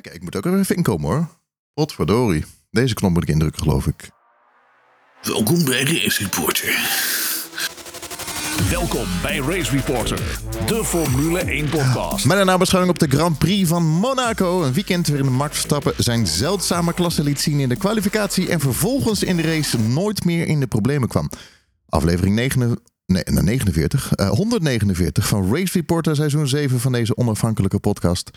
Kijk, ik moet ook even inkomen hoor. Potverdorie. Deze knop moet ik indrukken, geloof ik. Welkom bij Race Reporter. Welkom bij Race Reporter, de Formule 1 podcast. Met een nabeschouwing op de Grand Prix van Monaco. Een weekend waarin Max Verstappen zijn zeldzame klasse liet zien in de kwalificatie. En vervolgens in de race nooit meer in de problemen kwam. Aflevering 9, nee, 49, eh, 149 van Race Reporter seizoen 7 van deze onafhankelijke podcast.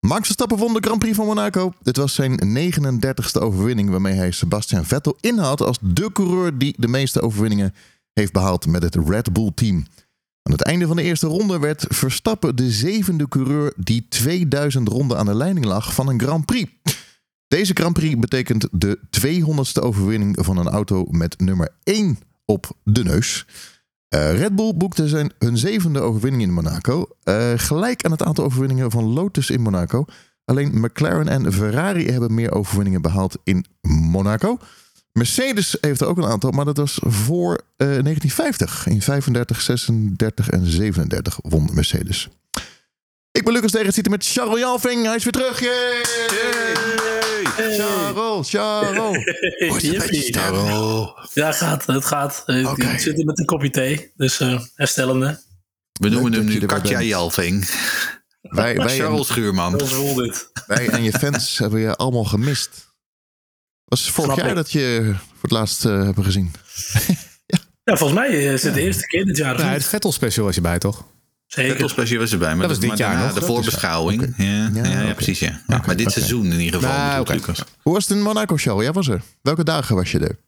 Max Verstappen won de Grand Prix van Monaco. Dit was zijn 39ste overwinning waarmee hij Sebastian Vettel inhaalt als de coureur die de meeste overwinningen heeft behaald met het Red Bull team. Aan het einde van de eerste ronde werd Verstappen de zevende coureur die 2000 ronden aan de leiding lag van een Grand Prix. Deze Grand Prix betekent de 200ste overwinning van een auto met nummer 1 op de neus. Uh, Red Bull boekte zijn, hun zevende overwinning in Monaco. Uh, gelijk aan het aantal overwinningen van Lotus in Monaco. Alleen McLaren en Ferrari hebben meer overwinningen behaald in Monaco. Mercedes heeft er ook een aantal, maar dat was voor uh, 1950. In 35, 36 en 37 won Mercedes. Ik ben Lucas Degen, zit met Charles Jalving. Hij is weer terug. Yay! Yay! Charles, Charles. Het Charles? Ja, gaat, het gaat. Ik Oké. zit hier met een kopje thee, dus eh, herstellende. We noemen hem nu Katja. Jalving. Wij, wij, Charles en, Schuurman. Heel voel dit. wij en je fans hebben je allemaal gemist. Was vorig Snap jaar ik. dat je voor het laatst eh, hebben gezien. Ja, volgens mij is het de eerste keer dit jaar. of Nou, het Vettel special was je bij, toch? Zeker. Special was erbij. Maar Dat was dit maar jaar daarna nog, De voorbeschouwing. Ja, ja, Ja, ja, oké. precies. Ja. Maar dit seizoen in ieder geval. Nou. Hoe was het in Monaco, Charles? Jij was er. Welke dagen was je er?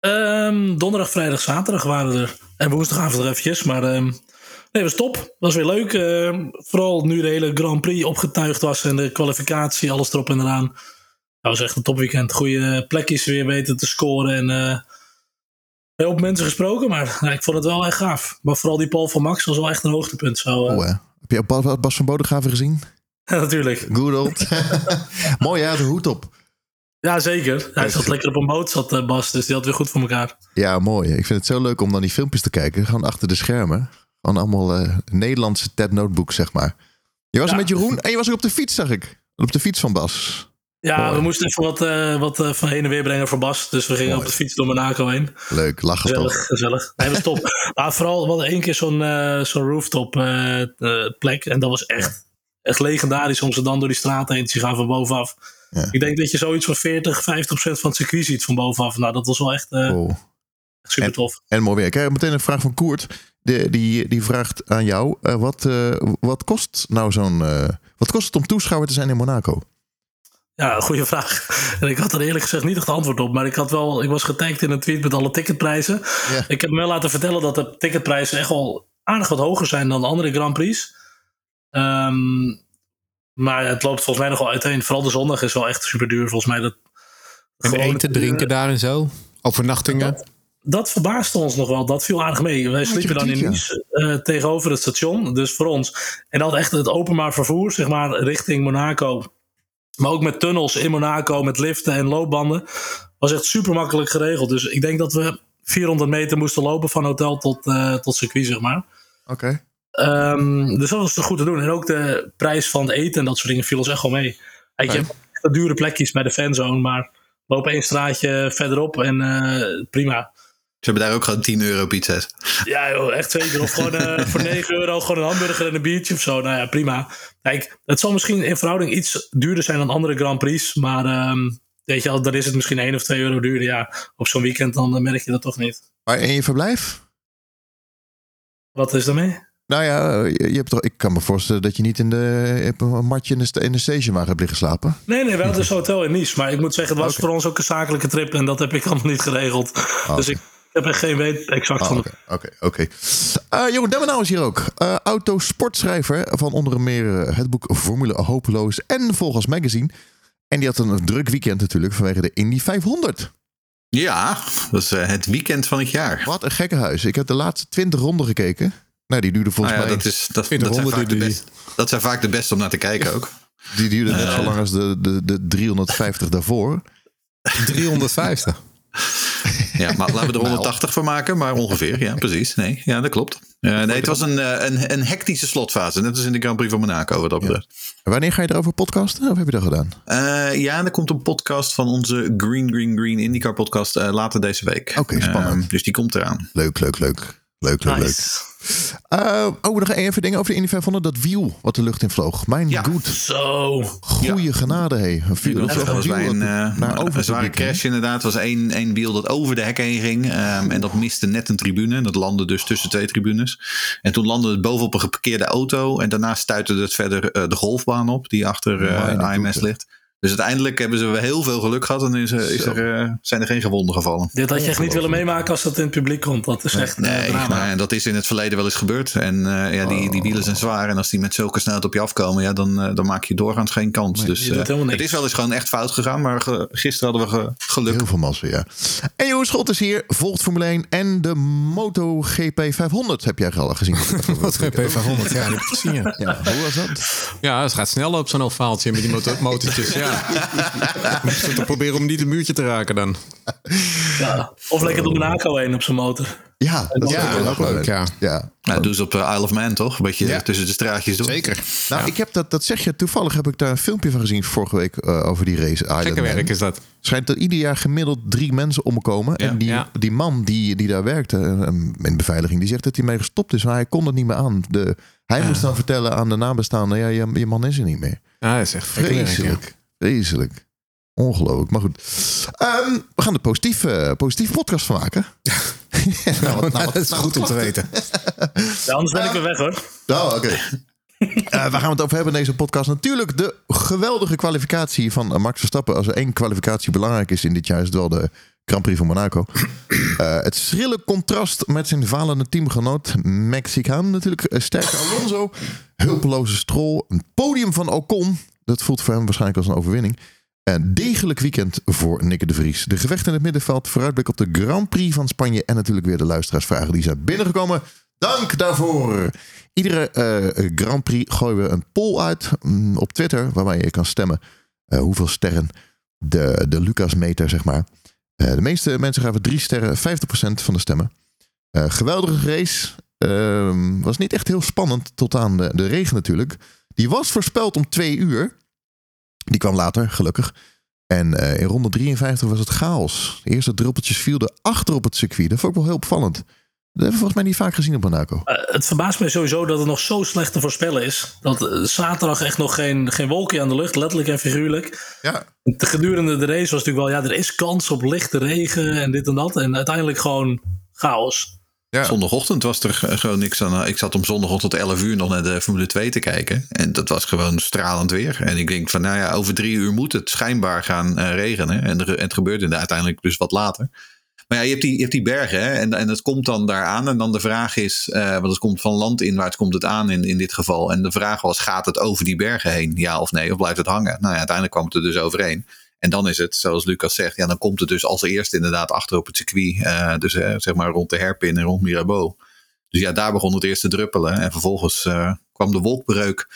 Ehm, donderdag, vrijdag, zaterdag waren we er. En woensdagavond er eventjes. Maar ehm nee, was top. Was weer leuk. Ehm, vooral nu de hele Grand Prix opgetuigd was. En de kwalificatie, alles erop en eraan. Dat was echt een topweekend. Goede plekjes weer weten te scoren. En eh heel veel mensen gesproken. Maar nou, ik vond het wel echt gaaf. Maar vooral die Paul van Max was wel echt een hoogtepunt. Zo, eh, Oh. Heb je Bas, Bas van Bodegraven gezien? natuurlijk. Good old. Mooi, ja, de hoed op. Ja, zeker. Hij zat lekker op een boot, zat eh, Bas. Dus die had weer goed voor elkaar. Ja, mooi. Ik vind het zo leuk om dan die filmpjes te kijken. Gewoon achter de schermen. Gewoon allemaal eh, Nederlandse TED Notebook, zeg maar. Je was Ja. met Jeroen en je was ook op de fiets, zag ik. Op de fiets van Bas. Ja, we moesten even wat, eh, wat eh, van heen en weer brengen voor Bas. Dus we gingen Mooi. op de fiets door Monaco heen. Leuk, lachen Gezellig, toch? gezellig. Nee, was top. maar vooral, we hadden één keer zo'n eh, zo'n rooftop plek. En dat was echt, echt legendarisch om ze dan door die straat heen te zien gaan van bovenaf. Ja. Ik denk dat je zoiets van 40, 50 procent van het circuit ziet van bovenaf. Nou, dat was wel echt super tof. En mooi werk. Kijk, meteen een vraag van Koert. Die, die, die vraagt aan jou. wat, wat kost nou zo'n... wat kost het om toeschouwer te zijn in Monaco? Ja, een goede vraag. En ik had er eerlijk gezegd niet echt antwoord op. Maar ik, had wel, ik was getagd in een tweet met alle ticketprijzen. Ja. Ik heb me wel laten vertellen dat de ticketprijzen echt wel aardig wat hoger zijn dan de andere Grand Prix. Ehm, maar het loopt volgens mij nog wel uiteen. Vooral de zondag is wel echt super duur. Volgens mij dat. En eten, drinken daar en zo? Overnachtingen? Dat verbaasde ons nog wel. Dat viel aardig mee. Wij sliepen dan in Nice eh, tegenover het station. Dus voor ons. En dat echt het openbaar vervoer, zeg maar, richting Monaco. Maar ook met tunnels in Monaco, met liften en loopbanden. Was echt super makkelijk geregeld. Dus ik denk dat we 400 meter moesten lopen van hotel tot, eh, tot circuit, zeg maar. Oké. Ehm, dus dat was goed te doen. En ook de prijs van het eten en dat soort dingen viel ons echt wel mee. Kijk, je dure plekjes bij de fanzone, maar loop één straatje verderop en eh, prima. Ze hebben daar ook gewoon 10 euro pizza's. Ja, joh, echt zeker. Of gewoon eh, voor 9 euro gewoon een hamburger en een biertje of zo. Nou ja, prima. Kijk, het zal misschien in verhouding iets duurder zijn dan andere Grand Prix. Maar ehm, weet je wel, dan is het misschien 1 of 2 euro duurder. Ja, op zo'n weekend dan eh, merk je dat toch niet. Maar in je verblijf? Wat is daarmee? Nou ja, je, je hebt toch, ik kan me voorstellen dat je niet in de, op een matje in de, in de stationwagen hebt liggen slapen. Nee, nee, we hadden dus hotel in Nice. Maar ik moet zeggen, het was voor ons ook een zakelijke trip. En dat heb ik allemaal niet geregeld. Dus ik heb echt geen weet exact Ah, van Oké, oké. Eh, Jeroen Demmenau is hier ook. Eh autosportschrijver van onder meer eh, het boek Formule Hopeloos en Volgens Magazine. En die had een druk weekend natuurlijk vanwege de Indy 500. Ja, dat is het weekend van het jaar. Wat een gekke huis. Ik heb de laatste 20 ronden gekeken. Nou, die duurde volgens ja, mij... dat, is, dat, dat, zijn vaak de best, dat zijn vaak de beste om naar te kijken ook. Die duurde net zo lang als de, de, de 350 daarvoor. 350. Ja, maar laten we er 180 van maken, maar ongeveer. Ja, precies. Nee, ja, dat klopt. Eh, nee, het was een, eh, een, een hectische slotfase. Net als in de Grand Prix van Monaco, wat dat betreft. Wanneer ga je erover podcasten? Of heb je dat gedaan? Eh, ja, er komt een podcast van onze Green Green Green IndyCar podcast later deze week. Oké, spannend. Eh, dus die komt eraan. Leuk, leuk, leuk. Leuk, leuk, leuk. Eh, oh, nog even dingen over de Indy 500. Dat wiel wat de lucht in vloog. Mijn Ja. goed. Zo. Goeie genade, hé. Een wiel- Dat was bij een, naar over een zware crash inderdaad. Het was één, één wiel dat over de hek heen ging. ehm, en dat miste net een tribune. Dat landde dus tussen twee tribunes. En toen landde het bovenop een geparkeerde auto. En daarna stuitte het verder eh, de golfbaan op. Die achter eh, goede. ligt. Dus uiteindelijk hebben ze heel veel geluk gehad. En is, er- is er, eh, zijn er geen gewonden gevallen. Dit had je echt niet willen meemaken als dat in het publiek komt. Dat is echt eh, Nee, drama. dat is in het verleden wel eens gebeurd. En eh, ja, die, die wielen zijn zwaar. En als die met zulke snelheid op je afkomen, ja, dan, dan maak je doorgaans geen kans. dus je eh, het is wel eens gewoon echt fout gegaan. Maar ge- gisteren hadden we ge- geluk. Heel veel massa, ja. En Johan Schot is hier, volgt Formule 1 en de MotoGP 500 heb jij al gezien. Wat GP 500, ja, die heb ik gezien, ja. Hoe was dat? Ja, het gaat snel op zo'n ovaaltje met die motor motortjes, ja. Zitten proberen om niet het muurtje te raken dan. Ja. Of lekker door Monaco heen op zijn motor. Ja, dat is Ja, ook wel ook leuk, ja. ja. Nou, doen ze op eh, Isle of Man toch? Een beetje Ja. tussen de straatjes door. Zeker. Nou, ik heb dat, dat zeg je, toevallig heb ik daar een filmpje van gezien vorige week eh, over die race. Gekke Man. werk is dat. Schijnt dat ieder jaar gemiddeld drie mensen omkomen. Ja. en die, Ja. die man die, die daar werkte eh, in beveiliging, die zegt dat hij mee gestopt is. Maar hij kon het niet meer aan. De, hij moest dan vertellen aan de nabestaanden, ja, je, je man is er niet meer. Ja, dat is echt ja. Vreselijk. Vreselijk. Ongelooflijk. Maar goed. Ehm, we gaan er positief, eh, positief podcast van maken. nou, wat- nou, wat- dat is nou, goed om te weten. Ja, anders ben ik weer weg hoor. Nou, oké. Eh, waar gaan we het over hebben in deze podcast? Natuurlijk de geweldige kwalificatie van Max Verstappen. Als er één kwalificatie belangrijk is in dit jaar, is het wel de Grand Prix van Monaco. Eh, het schrille contrast met zijn falende teamgenoot Mexicaan natuurlijk. sterke Alonso, hulpeloze Stroll, een podium van Ocon. Dat voelt voor hem waarschijnlijk als een overwinning. Een degelijk weekend voor Nick de Vries. De gevecht in het middenveld, vooruitblik op de Grand Prix van Spanje... en natuurlijk weer de luisteraarsvragen die zijn binnengekomen. Dank daarvoor. Iedere eh, Grand Prix gooien we een poll uit mm, op Twitter... waarbij je kan stemmen eh, hoeveel sterren de, de Lucas-meter, zeg maar. Eh, de meeste mensen gaven drie sterren, 50% van de stemmen. Eh, geweldige race. Ehm, was niet echt heel spannend tot aan de, de regen natuurlijk. Die was voorspeld om twee uur. Die kwam later, gelukkig. En eh, in ronde 53 was het chaos. De eerste druppeltjes vielden achter op het circuit. Dat vond ik wel heel opvallend. Dat hebben we volgens mij niet vaak gezien op Monaco. Eh, het verbaast mij sowieso dat het nog zo slecht te voorspellen is. Dat eh, zaterdag echt nog geen, geen wolkje aan de lucht, letterlijk en figuurlijk. Ja, De gedurende de race was natuurlijk wel, ja, er is kans op lichte regen en dit en dat. En uiteindelijk gewoon chaos. Ja. Zondagochtend was er gewoon niks aan. Ik zat om zondagochtend tot 11 uur nog naar de Formule 2 te kijken. En dat was gewoon stralend weer. En ik denk van, nou ja, over drie uur moet het schijnbaar gaan eh, regenen. En, het gebeurt inderdaad uiteindelijk dus wat later. Maar ja, je hebt die, je hebt die bergen hè, en, en het komt dan daar aan. En dan de vraag is, eh, want het komt van landinwaarts komt het aan in, in dit geval. En de vraag was, gaat het over die bergen heen? Ja of nee? Of blijft het hangen? Nou ja, uiteindelijk kwam het er dus overheen. En dan is het, zoals Lucas zegt, ja, dan komt het dus als eerste inderdaad achter op het circuit. eh, dus eh, zeg maar rond de Herpin en rond Mirabeau. Dus ja, daar begon het eerst te druppelen. En vervolgens eh, kwam de wolkbreuk.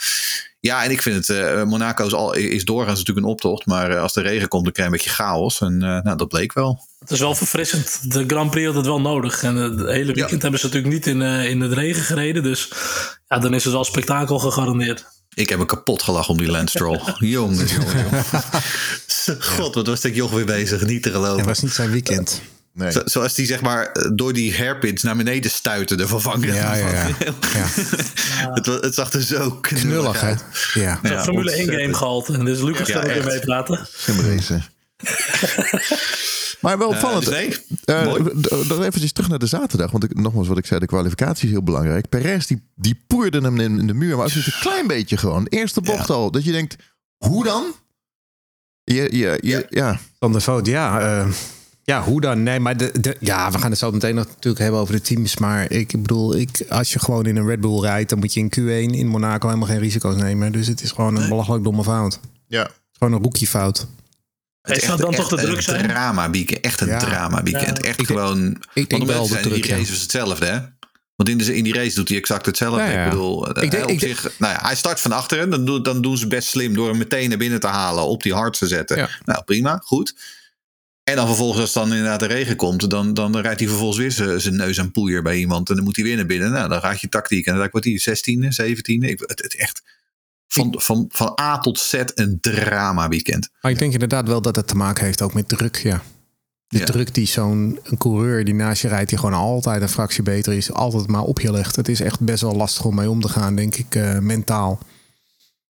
Ja, en ik vind het, Monaco is, al, is doorgaans natuurlijk een optocht. Maar als de regen komt, dan krijg je een beetje chaos. En nou, dat bleek wel. Het is wel verfrissend. De Grand Prix had het wel nodig. En het hele weekend hebben ze natuurlijk niet in, in het regen gereden. Dus ja, dan is het wel spektakel gegarandeerd. Ik heb me kapot gelachen om die Lance Stroll. jongen, jongen. God, wat was dat joch weer bezig. Niet te geloven. Het was niet zijn weekend. nee. Zo- zoals die zeg maar eh, door die hairpins naar beneden stuiterde van vangen. Ja, ja, ja. ja. het, het zag er zo knullig, uit. Ja. Ja, Formule 1 ontzettend. game gehalte. En dus Lucas Ja, kan ook weer echt. meepraten. Simrace. Maar wel Eh, opvallend. dus nee, Eh, eventjes terug naar de zaterdag. Want ik, nogmaals wat ik zei, de kwalificatie is heel belangrijk. Perez die, die poerde hem in, in de muur. Maar ook niet een klein beetje gewoon. Eerste bocht al. Dat je denkt, hoe dan? Je, je, je, ja. Van de fout, ja. eh, ja, hoe dan? Nee, maar de, de, ja, we gaan het zo meteen nog natuurlijk hebben over de teams. Maar ik bedoel, ik, als je gewoon in een Red Bull rijdt, dan moet je in Q1 in Monaco helemaal geen risico's nemen. Dus het is gewoon een belachelijk domme fout. Het ja. gewoon een rookie fout. Hey, zou dan toch de druk een zijn? drama weekend. Echt een Ja. drama weekend. Ja. Echt Ik gewoon. Ik denk wel de druk, die ja. race was hetzelfde, hè? Want in, de, in die race doet hij exact hetzelfde. Ja, ja. Ik bedoel, eh, Ik denk- op ik denk- zich, nou ja, hij start van achteren. Dan, doen- dan doen ze best slim door hem meteen naar binnen te halen. Op die hard te zetten. Ja. Nou, prima, goed. En dan vervolgens, als dan inderdaad de regen komt, dan, dan rijdt hij vervolgens weer zijn- neus aan poeier bij iemand. En dan moet hij weer naar binnen. Nou, dan raad je tactiek. En dan wordt hij 16e, 17e. Ik, het, het echt van, van, van A tot Z een drama weekend. Maar ik denk inderdaad wel dat het te maken heeft ook met druk, ja. De Ja. druk die zo'n coureur die naast je rijdt, die gewoon altijd een fractie beter is, altijd maar op je legt. Het is echt best wel lastig om mee om te gaan, denk ik, eh, mentaal.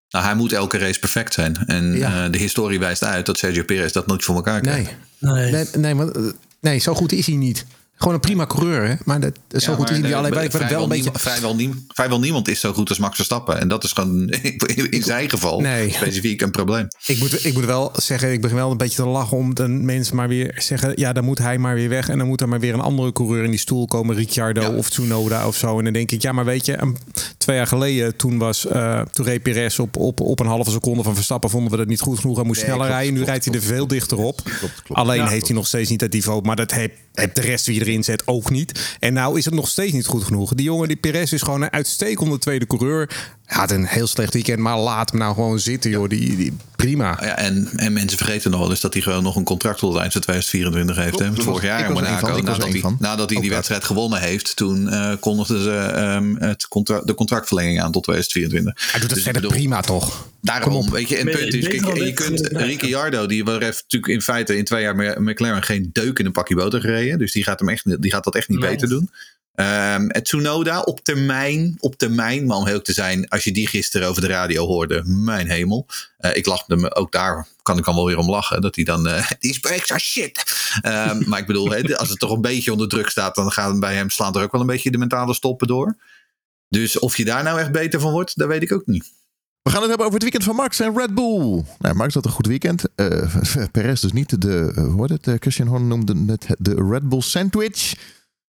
Nou, hij moet elke race perfect zijn. En Ja. eh, de historie wijst uit dat Sergio Perez dat nooit voor elkaar krijgt. Nee, Nee. nee, nee, maar, eh, nee zo goed is hij niet. Gewoon een prima coureur, hè? Maar dat, zo Ja, goed maar is hij niet. de- Alleen, de- ik ben wel vrijwel een beetje... niemand- vrijwel, niem- vrijwel niemand is zo goed als Max Verstappen. En dat is gewoon in, in zijn geval Nee. specifiek een probleem. Ik moet, ik moet wel zeggen, ik begin wel een beetje te lachen om de mensen maar weer zeggen, ja, dan moet hij maar weer weg en dan moet er maar weer een andere coureur in die stoel komen, Ricciardo Ja. of Tsunoda of zo. En dan denk ik, ja, maar weet je, een- twee jaar geleden toen was uh, toen reed Perez op, op, op een halve seconde van Verstappen, vonden we dat niet goed genoeg, hij moest Nee, sneller klopt, rijden. Nu klopt, rijdt hij er klopt, veel dichter op. klopt. Alleen Ja, heeft klopt. hij nog steeds niet dat niveau, maar dat heeft, heeft de rest wie erin zet ook niet. En nou is het nog steeds niet goed genoeg. Die jongen, die Perez is gewoon een uitstekende tweede coureur. Hij had een heel slecht weekend, maar laat hem nou gewoon zitten, joh. Die, die, prima. Ja, en, en mensen vergeten nog wel eens dat hij gewoon nog een contract tot eind van 2024 heeft. Hè? dat Vorig was- jaar in Monaco, er nadat, hij, van. nadat hij Ook die dat. wedstrijd gewonnen heeft, toen eh kondigden ze ehm, het contra de contractverlenging aan tot 2024. Hij doet het Dus verder bedoel, prima, toch? Daarom, weet je, en het punt is, kijk, je kunt Ricciardo, die heeft natuurlijk in feite in twee jaar met McLaren geen deuk in een pakje boter gereden. Dus die gaat, hem echt, die gaat dat echt niet Nee. beter doen. En Tsunoda op termijn, op termijn, maar om heel te zijn, als je die gisteren over de radio hoorde, mijn hemel. Eh, ik lach hem, ook daar kan ik dan wel weer om lachen, dat hij dan, eh die spreekt are shit. Ehm, maar ik bedoel, als het toch een beetje onder druk staat, dan gaan bij hem slaan er ook wel een beetje de mentale stoppen door. Dus of je daar nou echt beter van wordt, dat weet ik ook niet. We gaan het hebben over het weekend van Max en Red Bull. Nou, Max had een goed weekend. Eh Perez dus niet. De, eh, hoe het? Christian Horner noemde het de Red Bull sandwich.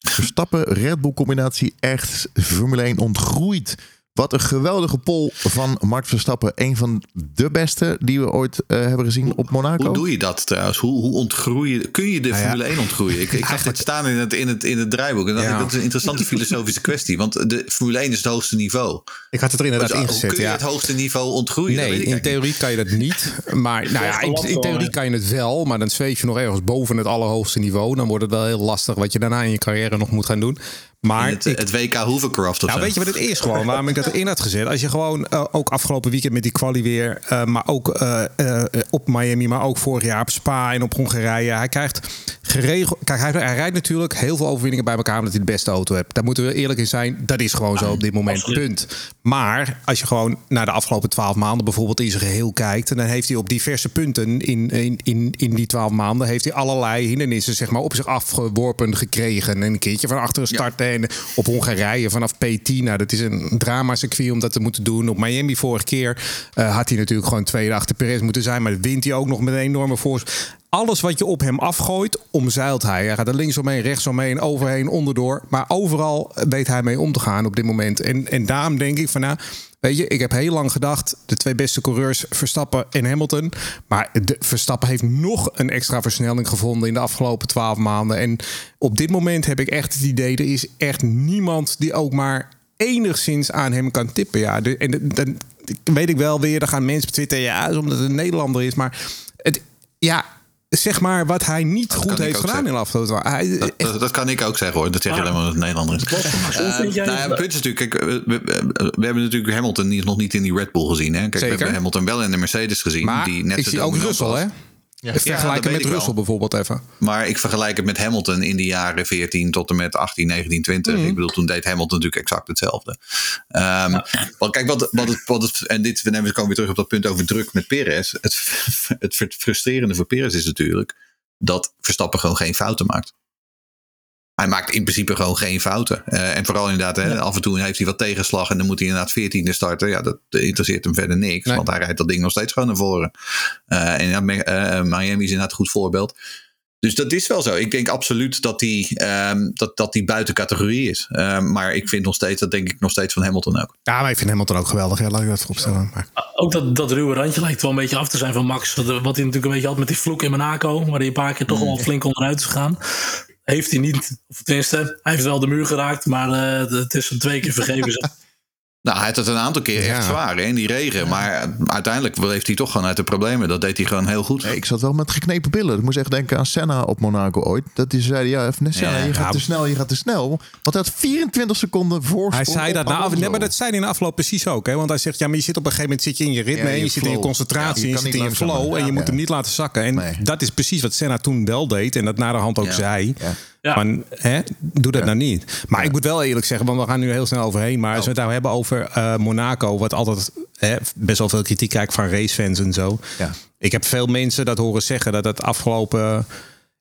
Verstappen, Red Bull combinatie echt Formule 1 ontgroeid. Wat een geweldige pol van Max Verstappen. Een van de beste die we ooit eh, hebben gezien op Monaco. Hoe doe je dat trouwens? Hoe, hoe ontgroei je, kun je de Nou ja. Formule 1 ontgroeien? Ik, ik zag dit staan in het, in het, in het draaiboek. En Ja. dat is een interessante filosofische kwestie. Want de Formule 1 is het hoogste niveau. Ik had het er inderdaad Dus, uh, ingezet, kun je ja. het hoogste niveau ontgroeien? Nee, in niet. theorie kan je dat niet. Maar nou ja, in, in theorie kan je het wel. Maar dan zweef je nog ergens boven het allerhoogste niveau. Dan wordt het wel heel lastig wat je daarna in je carrière nog moet gaan doen. Maar het, ik, het WK Hovercraft of nou, zo. weet je wat het is gewoon? Waarom ik dat erin had gezet? Als je gewoon eh, ook afgelopen weekend met die quali weer, eh, maar ook eh, op Miami, maar ook vorig jaar op Spa en op Hongarije. Hij krijgt geregeld. Kijk, hij, hij rijdt natuurlijk heel veel overwinningen bij elkaar omdat hij de beste auto heeft. Daar moeten we eerlijk in zijn. Dat is gewoon zo op dit moment. Absoluut. Punt. Maar als je gewoon naar de afgelopen twaalf maanden bijvoorbeeld in zijn geheel kijkt, dan heeft hij op diverse punten in, in, in, in die twaalf maanden heeft hij allerlei hindernissen zeg maar, op zich afgeworpen gekregen. En een keertje van achteren starten en op Hongarije vanaf P10. Nou, dat is een drama circuit om dat te moeten doen. Op Miami vorige keer eh, had hij natuurlijk gewoon tweede achter Perez moeten zijn, maar wint hij ook nog met een enorme voorsprong. Alles wat je op hem afgooit, omzeilt hij. Hij gaat er linksomheen, rechtsomheen, overheen, onderdoor. Maar overal weet hij mee om te gaan op dit moment. En, en daarom denk ik van nou, weet je, ik heb heel lang gedacht... de twee beste coureurs, Verstappen en Hamilton. Maar de, Verstappen heeft nog een extra versnelling gevonden... in de afgelopen twaalf maanden. En op dit moment heb ik echt het idee... er is echt niemand die ook maar enigszins aan hem kan tippen. Ja, en dan weet ik wel weer, dan gaan mensen op Twitter... ja, omdat het een Nederlander is. Maar het, ja, zeg maar wat hij niet Dat goed heeft gedaan zeggen. in de afgelopen... Hij, Dat, dat, dat kan ik ook zeggen hoor. Dat zeg je Ah. alleen maar als het Eh, vind jij nou ja, het- punt is natuurlijk, kijk, we, we- we- we hebben natuurlijk Hamilton niet- nog niet in die Red Bull gezien. Hè? Kijk, Zeker. we hebben Hamilton wel in de Mercedes gezien. maar die net ik zo zie ook Russell, was. hè? Ja, dat Vergelijken weet met. Russell bijvoorbeeld even. Maar ik vergelijk het met Hamilton in de jaren 14 tot en met 18, 19, 20. Mhm. Ik bedoel, toen deed Hamilton natuurlijk exact hetzelfde. Ehm, want kijk, wat, wat, het, wat het, en dit, we nemen- we komen weer terug op dat punt over druk met Perez. Het, het frustrerende voor Perez is natuurlijk dat Verstappen gewoon geen fouten maakt. Hij maakt in principe gewoon geen fouten. Eh, en vooral inderdaad, hè, af en toe heeft hij wat tegenslag en dan moet hij inderdaad 14e starten. Ja, dat interesseert hem verder niks, Nee. want hij rijdt dat ding nog steeds gewoon naar voren. Eh, en ja, eh, Miami is inderdaad een goed voorbeeld. Dus dat is wel zo. Ik denk absoluut dat die, ehm, dat, dat die buiten categorie is. Ehm, maar ik vind nog steeds, dat denk ik nog steeds van Hamilton ook. Ja, maar ik vind Hamilton ook geweldig. Ja, laat ik dat vooropstellen. Maar, Ook dat, dat ruwe randje lijkt wel een beetje af te zijn van Max. Wat, wat hij natuurlijk een beetje had met die vloek in Monaco. Waar hij een paar keer toch wel flink onderuit is gegaan. Heeft hij niet, of tenminste, hij heeft wel de muur geraakt. Maar eh, het is hem twee keer vergeven. Nou, hij had het een aantal keer echt Ja. zwaar hè, in die regen. Maar uiteindelijk heeft hij toch gewoon uit de problemen. Dat deed hij gewoon heel goed. Nee, ik zat wel met geknepen billen. Ik moest echt denken aan Senna op Monaco ooit. Dat hij zei, ja, even Senna, Ja, je gaat ja. te snel, je gaat te snel. Want hij had 24 seconden voor. Hij zei dat na, nee, maar dat zei hij in de afloop precies ook. Hè? Want hij zegt, ja, maar je zit op een gegeven moment zit je in je ritme, Ja, en je, je zit in je concentratie, Ja, je zit in je flow en je Ja, moet ja. hem niet laten zakken. En Nee. dat is precies wat Senna toen wel deed en dat na de hand ook Ja. zei. Ja. Van, hè, doe dat nou niet. Maar ik moet wel eerlijk zeggen, want we gaan nu heel snel overheen. Maar als we het nou hebben over eh, Monaco, wat altijd hè, best wel veel kritiek krijgt van racefans en zo. Ja. Ik heb veel mensen dat horen zeggen dat het afgelopen.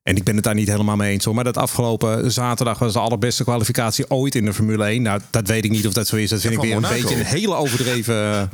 En ik ben het daar niet helemaal mee eens hoor. Maar dat afgelopen zaterdag was de allerbeste kwalificatie ooit in de Formule 1. Nou, dat weet ik niet of dat zo is. Dat vind ik weer een Monaco. beetje een hele overdreven.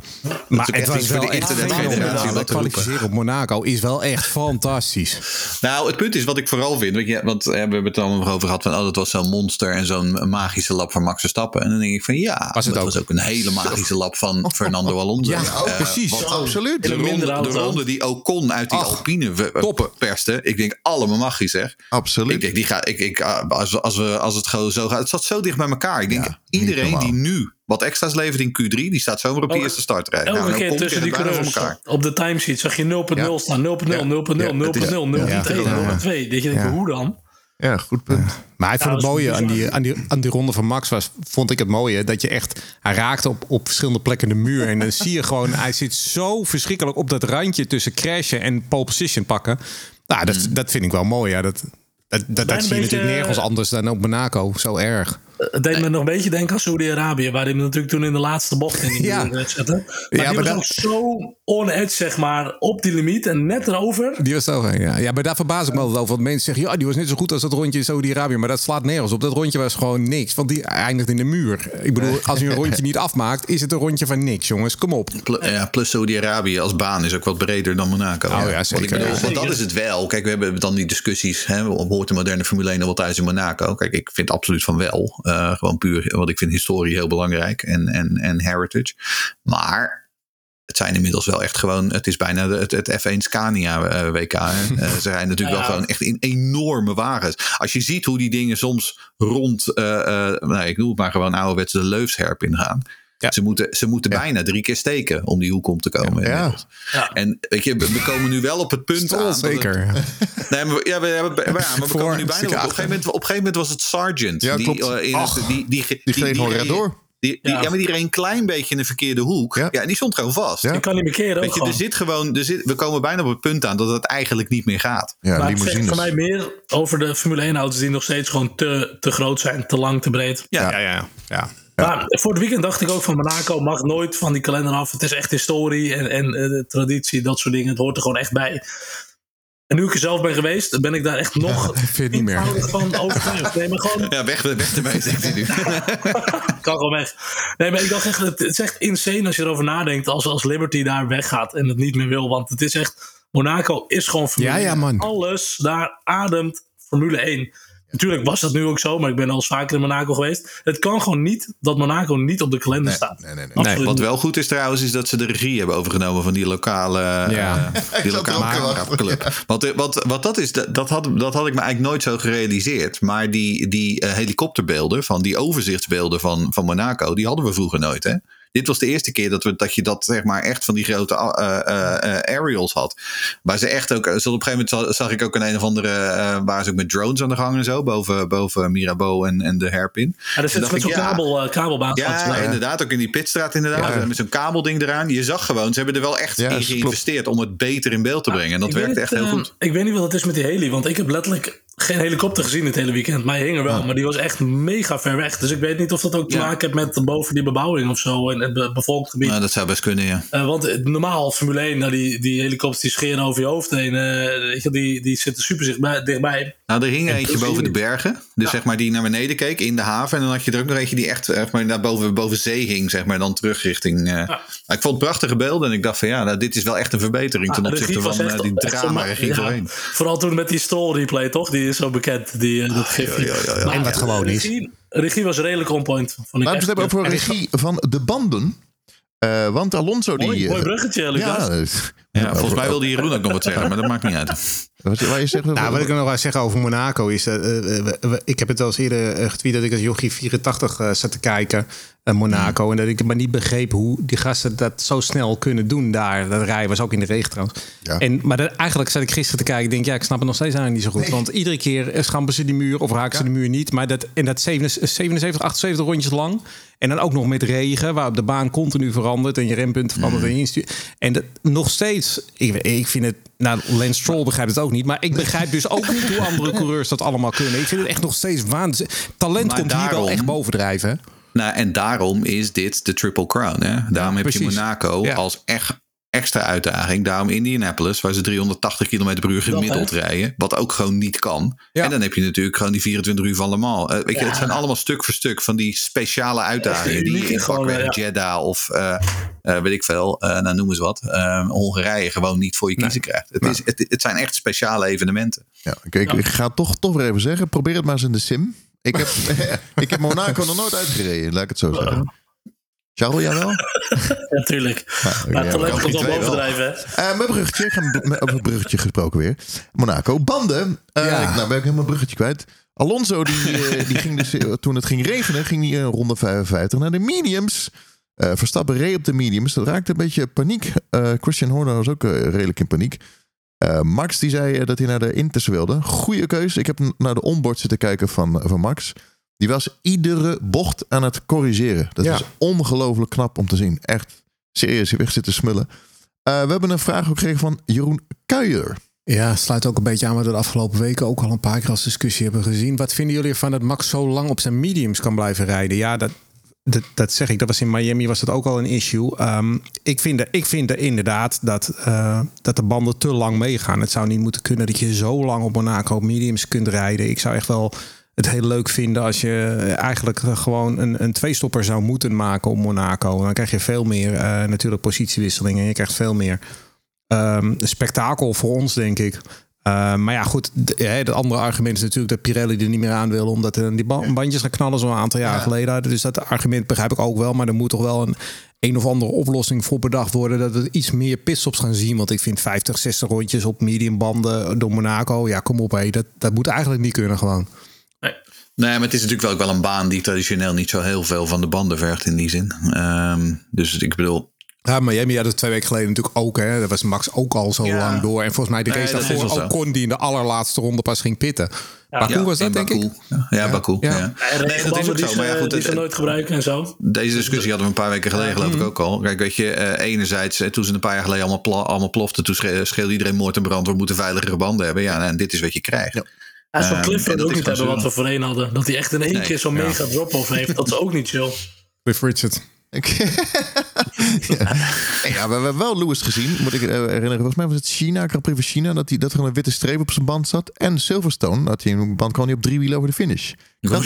Maar ook het was wel de echt internetgeneratie dat kwalificeren op Monaco is wel echt fantastisch. Nou, het punt is wat ik vooral vind. Want, eh, we hebben het al nog over gehad. Van, oh, dat was zo'n monster en zo'n magische lap van Max Verstappen. En dan denk ik van ja, Was het dat ook. was ook een hele magische lap van Fernando Alonso. Ja, Eh, precies. want Absoluut. De ronde, de ronde die Ocon uit die Ach, Alpine we- eh, top. perste. Ik denk allemaal zeg. Absoluut. Ik denk, die ga, ik, ik, ah, als, we, als, we, als het gewoon zo gaat. Het zat zo dicht bij elkaar. Ik denk, Ja, iedereen die nu wat extra's levert in Q3, die staat zomaar op de Elke- eerste startrij. Elke Nou, en keer tussen die coureurs op de timesheet zag je 0.0 Ja. staan. 0.0, 0.0, Ja. 0.0, 0.1, Ja. 0.1, 0.2. Dat je denkt, hoe dan? Ja, goed punt. Maar hij vond het mooie aan die, aan, die, aan die ronde van Max was, vond ik het mooie dat je echt, hij raakte op, op verschillende plekken de muur en dan zie je gewoon, hij zit zo verschrikkelijk op dat randje tussen crashen en pole position pakken. Nou, dat, dat vind ik wel mooi. Ja. Dat, dat, dat, dat zie je beetje- natuurlijk nergens anders dan op Monaco. Zo erg. Het deed me nog een beetje denken aan Saudi-Arabië, waar hij hem natuurlijk toen in de laatste bocht in die Ja. zette. Maar Ja, die maar was dat- ook zo on edge, zeg maar, op die limiet en net erover. Die was zo, ja. ja, maar daar verbaas ik me altijd over. Want mensen zeggen, ja, die was net zo goed als dat rondje in Saudi-Arabië. Maar dat slaat nergens op. Dat rondje was gewoon niks. Want die eindigt in de muur. Ik bedoel, als je een rondje niet afmaakt, is het een rondje van niks, jongens. Kom op. Ja, plus Saudi-Arabië als baan is ook wat breder dan Monaco. Oh ja, Want zeker. ik bedoel, Ja, want dat is het wel. Kijk, we hebben dan die discussies. Hè, hoort de moderne Formule 1 nog wel thuis in Monaco? Kijk, ik vind absoluut van wel. Eh, gewoon puur, want ik vind historie heel belangrijk en, en, en heritage. Maar het zijn inmiddels wel echt gewoon. Het is bijna de- het, het F1 Scania eh, WK. hè. Eh, ze zijn natuurlijk Ja. wel gewoon echt in enorme wagens. Als je ziet hoe die dingen soms rond. eh, nou, ik noem het maar gewoon ouderwets de Leufsherp ingaan. Ja. Ze moeten, ze moeten bijna drie keer steken om die hoek om te komen. Ja. En weet je, we komen nu wel op het punt aan. Dat het- zeker. Nee, maar, ja, we, hebben, maar we Voor komen nu bijna op. Op een, gegeven moment, op een gegeven moment was het Sargent. Ja, die, eh, in Ach, het, die, die, die, Die gleed gewoon rechtdoor. Die, die, ja. Ja. maar die reed een klein beetje in de verkeerde hoek. Ja. Ja, en die stond gewoon vast. Ja. Je kan niet meer keren Weet je, gewoon. er zit gewoon, er zit, we komen bijna op het punt aan dat het eigenlijk niet meer gaat. Ja, maar het zegt voor mij meer over de Formule 1 auto's die nog steeds gewoon te, te groot zijn, te lang, te breed. Ja, Ja, ja, ja. Maar voor het weekend dacht ik ook van Monaco mag nooit van die kalender af. Het is echt historie en, en eh, traditie, dat soort dingen. Het hoort er gewoon echt bij. En nu ik er zelf ben geweest, ben ik daar echt nog vind het niet meer. van overtuigd. Nee, maar gewoon, Ja, weg, weg ermee, zegt hij nu. kan gewoon weg. Nee, maar ik dacht echt, het is echt insane als je erover nadenkt als, als Liberty daar weggaat en het niet meer wil. Want het is echt, Monaco is gewoon Formule Ja, ja, 1. man. Alles daar ademt Formule 1. Natuurlijk was dat nu ook zo, maar ik ben al eens vaker in Monaco geweest. Het kan gewoon niet dat Monaco niet op de kalender staat. nee, nee, nee. Wat wel goed is trouwens, is dat ze de regie hebben overgenomen van die lokale, Ja. eh, die lokale club. Want, eh, wat, wat dat is, dat, dat had, dat had ik me eigenlijk nooit zo gerealiseerd. Maar die, die eh, helikopterbeelden, van die overzichtsbeelden van, van Monaco, die hadden we vroeger nooit. Hè? Dit was de eerste keer dat, we, dat je dat zeg maar echt van die grote eh, eh, eh, aerials had. Waar ze echt ook, op een gegeven moment zag, zag ik ook een een of andere, eh, waar ze ook met drones aan de gang en zo, boven, boven Mirabeau en, en de Herpin. Ja, dat zit met zo'n kabel, uh, kabelbaan. ja, inderdaad. Ook in die pitstraat inderdaad. Ja. Met zo'n kabelding eraan. Je zag gewoon, ze hebben er wel echt Ja, in klopt. geïnvesteerd om het beter in beeld te brengen. En dat niet, echt heel goed. Ik weet niet wat het is met die heli, want ik heb letterlijk geen helikopter gezien het hele weekend. Maar hij hing er wel, maar die was echt mega ver weg. Dus ik weet niet of dat ook te Ja. maken heeft met boven die bebouwing of zo en het be- bevolkt gebied. Nou, dat zou best kunnen, ja. Eh, want eh, normaal, Formule 1, nou, die, die helikopters die scheren over je hoofd heen. eh, weet je, die, die zitten super dichtbij. dichtbij. Nou, er hing eentje boven de bergen. Dus zeg maar die naar beneden keek in de haven. En dan had je er ook nog eentje die echt zeg maar, naar boven, boven zee hing. Zeg maar dan terug richting... eh. Maar Ik vond het prachtige beelden. En ik dacht van ja, nou, dit is wel echt een verbetering ten Ah, de opzichte van eh, echt- die drama regie ja, voorheen. Vooral toen met die Stroll replay, toch? Die is zo bekend. Die, eh, dat gif. ja, ja, ja. Maar, En wat gewoon is. Regie, was redelijk on point. Vond ik Laten we het hebben over regie van de banden. Eh, want Alonso die... Mooi, eh, mooi bruggetje, Lucas. ja, Ja, volgens mij wilde Jeroen ook nog wat zeggen. Maar dat maakt niet uit. wat, waar je zegt, Nou, wat ik nog wel zeggen over Monaco is... eh, eh, ik heb het al eens eerder eh, getweet dat ik als jochie 84 eh, zat te kijken. eh, Monaco. En dat ik maar niet begreep hoe die gasten dat zo snel kunnen doen daar. Dat rijden was ook in de regen trouwens. Ja. En, maar dat- eigenlijk zat ik gisteren te kijken. Ik denk, ja, ik snap het nog steeds eigenlijk niet zo goed. Want iedere keer schampen ze die muur of raken ze de muur niet. Maar dat, en dat 77, 78 rondjes lang. En dan ook nog met regen, waarop de baan continu verandert. En je rempunt verandert en je instuur. En dat, nog steeds, ik, ik vind het... Nou, Lance Stroll begrijpt het ook niet. Maar ik begrijp dus ook niet hoe andere coureurs dat allemaal kunnen. Ik vind het echt nog steeds waanzinnig. Talent Maar komt hier wel echt bovendrijven. Nou, en daarom is dit de Triple Crown. Hè? Daarom heb je. Monaco Ja. als echt extra uitdaging. Daarom Indianapolis, waar ze 380 km per uur gemiddeld rijden. Wat ook gewoon niet kan. Ja. En dan heb je natuurlijk gewoon die 24 uur van Le Mans. Eh, weet je, het zijn allemaal stuk voor stuk van die speciale uitdagingen. Die je in Gewoon, pakweg ja. Jeddah of eh, eh, weet ik veel, eh, nou noem eens wat. Hongarije gewoon niet voor je kiezen krijgt. Het, is, het, het zijn echt speciale evenementen. Ja, ik, ik, ik ga het toch, toch weer even zeggen. Probeer het maar eens in de sim. Ik heb, ik heb Monaco nog nooit uitgereden, laat ik het zo zeggen. Charles, jij wel? Natuurlijk. Maar ja, die wel twee wel. bovendrijven, hè? Eh, mijn bruggetje, ik over het bruggetje gesproken weer. Monaco, banden. Eh, Ja. ik- nou ben ik helemaal een bruggetje kwijt. Alonso, die, eh, die ging dus, toen het ging regenen, ging hij in ronde 55 naar de mediums. Eh, Verstappen reed op de mediums. Dat raakte een beetje paniek. Eh, Christian Horner was ook redelijk in paniek. Eh, Max die zei dat hij naar de Inters wilde. Goeie keus. Ik heb naar de onboard zitten kijken van, van Max. Die was iedere bocht aan het corrigeren. Dat Ja. is ongelooflijk knap om te zien. Echt serieus, je weg zitten smullen. Eh, we hebben een vraag ook gekregen van Jeroen Kuijer. Ja, sluit ook een beetje aan wat we de afgelopen weken ook al een paar keer als discussie hebben gezien. Wat vinden jullie ervan dat Max zo lang op zijn mediums kan blijven rijden? Ja, dat, dat, dat zeg ik. Dat was in Miami was dat ook al een issue. Ehm, ik, vind, er- ik vind er inderdaad dat, eh, dat de banden te lang meegaan. Het zou niet moeten kunnen dat je zo lang op Monaco mediums kunt rijden. Ik zou echt wel het heel leuk vinden als je eigenlijk gewoon een, een tweestopper zou moeten maken op Monaco. Dan krijg je veel meer eh, natuurlijk positiewisselingen. En je krijgt veel meer ehm, spektakel voor ons, denk ik. Eh, maar ja, goed. Het andere argument is natuurlijk dat Pirelli er niet meer aan wil. Omdat er die ba- bandjes gaan knallen zo'n aantal jaar geleden. Dus dat argument begrijp ik ook wel. Maar er moet toch wel een een of andere oplossing voor bedacht worden. Dat we iets meer pitstops gaan zien. Want ik vind 50, 60 rondjes op mediumbanden door Monaco. Ja, kom op. Hé. Dat, dat moet eigenlijk niet kunnen gewoon. Nee. Nee, maar het is natuurlijk wel, wel een baan die traditioneel niet zo heel veel van de banden vergt in die zin. Ehm, dus ik bedoel, Ja, Miami had het twee weken geleden natuurlijk ook. Hè. Dat was Max ook al zo Ja. lang door. En volgens mij de Nee, race is daarvoor ook kon die in de allerlaatste ronde pas ging pitten. Baku ja, was dat, denk Baku. ik? Ja, ja, Baku. Ja. Nee, dat is ook die zo. Maar ja, goed, die het- ze nooit gebruiken en zo. Deze discussie hadden we een paar weken geleden, geloof ik ook al. Kijk, weet je, eh, enerzijds, eh, toen ze een paar jaar geleden allemaal, pla- allemaal ploften, toen schreeuwde iedereen moord en brand, we moeten veiligere banden hebben. Ja, en dit is wat je krijgt. Ja, zo'n Ehm, Cliff en wil dat ook niet hebben wat we voorheen hadden. Dat hij echt in één Nee, keer zo'n ja. mega drop-off heeft. Dat is ook niet chill. Cliff Richard. Ja. ja, we hebben wel Lewis gezien, moet ik eh, herinneren. Volgens mij was het China, Grand Prix van China, dat, hij, dat er een witte streep op zijn band zat. En Silverstone, dat hij een band kwam hij op drie wielen over de finish. Dat,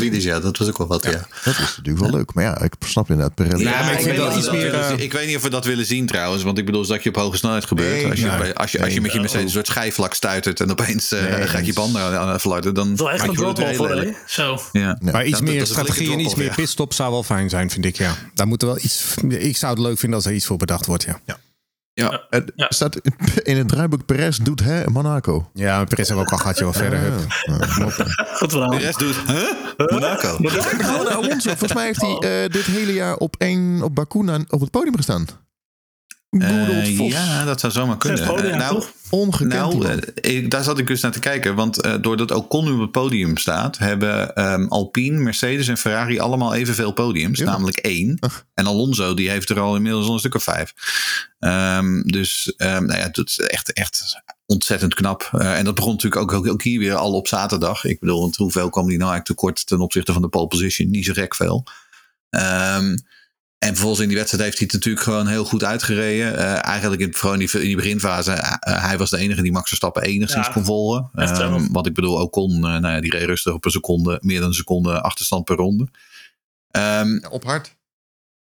is ja, dat was ook wel wat, ja. dat is natuurlijk wel leuk. Maar ja, ik snap inderdaad Pirelli. Ja, maar ik ik, vind weet dat niet iets of we meer, dat willen eh, zien. ik weet niet of we dat willen zien trouwens. Want ik bedoel, dat je op hoge snelheid gebeurt. Nee, als, je, nee. als, je, als je met je Mercedes een soort schijfvlak stuitert en opeens eh, Nee, gaat je banden aan, aan het fluiten, dan Dat is wel echt maak een je wel voor? Zo. Ja. Maar iets meer is strategie en iets meer pitstop zou wel fijn zijn, vind ik. Ja. Daar moet er wel iets. Ik zou het leuk vinden als er iets voor bedacht wordt. Ja, Ja. Het Ja. staat in het draaiboek Perez doet hè Monaco. ja maar Perez hebben we ook al gehad, je wel verder. Goed verhaal. De rest doet, huh? Monaco. Alonso. Volgens mij heeft hij eh, dit hele jaar op één op Baku na- op het podium gestaan. Old Eh, Vos. ja, dat zou zomaar kunnen. Podia, Eh, nou, toch? Ongekend. Nou, eh, ik- daar zat ik dus naar te kijken. Want eh, doordat Ocon nu op het podium staat, hebben ehm, Alpine, Mercedes en Ferrari allemaal evenveel podiums. Ja. Namelijk één. En Alonso, die heeft er al inmiddels al een stuk of vijf. Ehm, dus ehm, nou ja, dat is echt, echt ontzettend knap. Eh, en dat begon natuurlijk ook, ook, ook hier weer al op zaterdag. Ik bedoel, want hoeveel kwam die nou eigenlijk tekort ten opzichte van de pole position? Niet zo gek veel. Ehm, en vervolgens in die wedstrijd heeft hij het natuurlijk gewoon heel goed uitgereden. Eh, eigenlijk in, vooral in die, in die beginfase, eh, eh, hij was de enige die Max Verstappen enigszins Ja, kon volgen. Ehm, wat ik bedoel, ook kon, nou ja, die reed rustig op een seconde, meer dan een seconde achterstand per ronde. Ehm, Ja, op hard.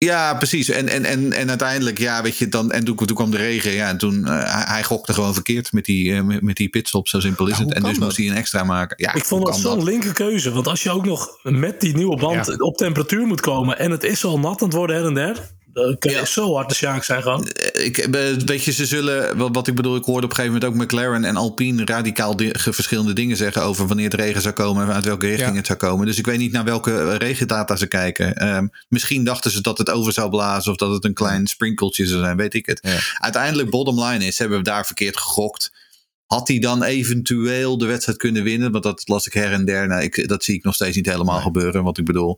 Ja, precies. En, en, en, en uiteindelijk, ja, weet je, dan, en toen, toen kwam de regen. Ja, en toen, eh, hij, gokte gewoon verkeerd met die, eh, met, met die pitstop. Zo simpel is Ja, het. En dus dat? moest hij een extra maken. Ja, Ik vond dat zo'n linker keuze. Want als je ook nog met die nieuwe band Ja. op temperatuur moet komen. en het is al nat aan het worden her en der. Je Ja. zo hard de Sjaak zijn gewoon. Ik, eh, weet je, ze zullen, wat, wat ik bedoel, ik hoorde op een gegeven moment ook McLaren en Alpine radicaal di- verschillende dingen zeggen over wanneer het regen zou komen en uit welke richting Ja. het zou komen. Dus ik weet niet naar welke eh, regendata ze kijken. Ehm, misschien dachten ze dat het over zou blazen of dat het een klein sprinkeltje zou zijn, weet ik het. Ja. Uiteindelijk, bottom line is, hebben we daar verkeerd gegokt. Had hij dan eventueel de wedstrijd kunnen winnen? Want dat las ik her en der. Nou, ik, dat zie ik nog steeds niet helemaal gebeuren. Wat ik bedoel.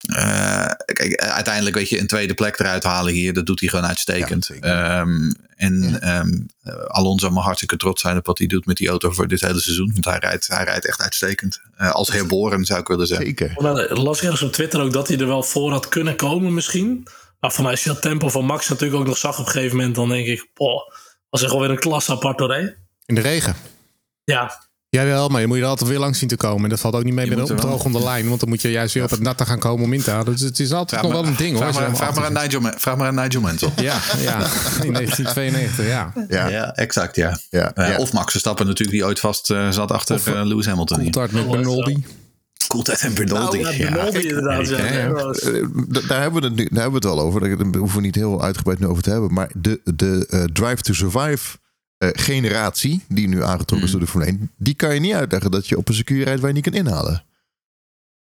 Eh, kijk, eh, uiteindelijk weet je, een tweede plek eruit halen hier, dat doet hij gewoon uitstekend. Ja. Ehm, en ehm, eh, Alonso mag hartstikke trots zijn op wat hij doet met die auto voor dit hele seizoen. Want hij rijdt, hij rijdt echt uitstekend. Eh, als herboren zou ik willen zeggen. Zeker. Maar las ik ergens op Twitter ook dat hij er wel voor had kunnen komen misschien. Maar voor mij als je dat tempo van Max natuurlijk ook nog zag op een gegeven moment, dan denk ik, boah, was echt wel weer een klas apart hoor. hè? In de regen. Ja, Jawel, maar je moet je er altijd weer langs zien te komen. En dat valt ook niet mee Je met een er wel- opdrogende lijn. Want dan moet je juist weer op het natte gaan komen om in te halen. Dus het is altijd nog wel een ding hoor. Vraag je maar, vraag maar, aan, Nigel, vraag maar aan Nigel. Ja, ja, in 1992, ja. Ja, ja. Ja, exact, ja. ja, Of Max Verstappen natuurlijk, die ooit vast eh, zat achter Of, eh, eh, Lewis Hamilton. Coulthard met Bernoldi. Coulthard en Bernoldi. ja, Bernoldi inderdaad. Ja. daar hebben we het nu, daar hebben we het wel over. Daar hoeven we niet heel uitgebreid nu over te hebben. Maar de, de eh, Drive to Survive generatie, die nu aangetrokken is door de Formule 1, die kan je niet uitleggen dat je op een circuit rijdt waar je niet kan inhalen.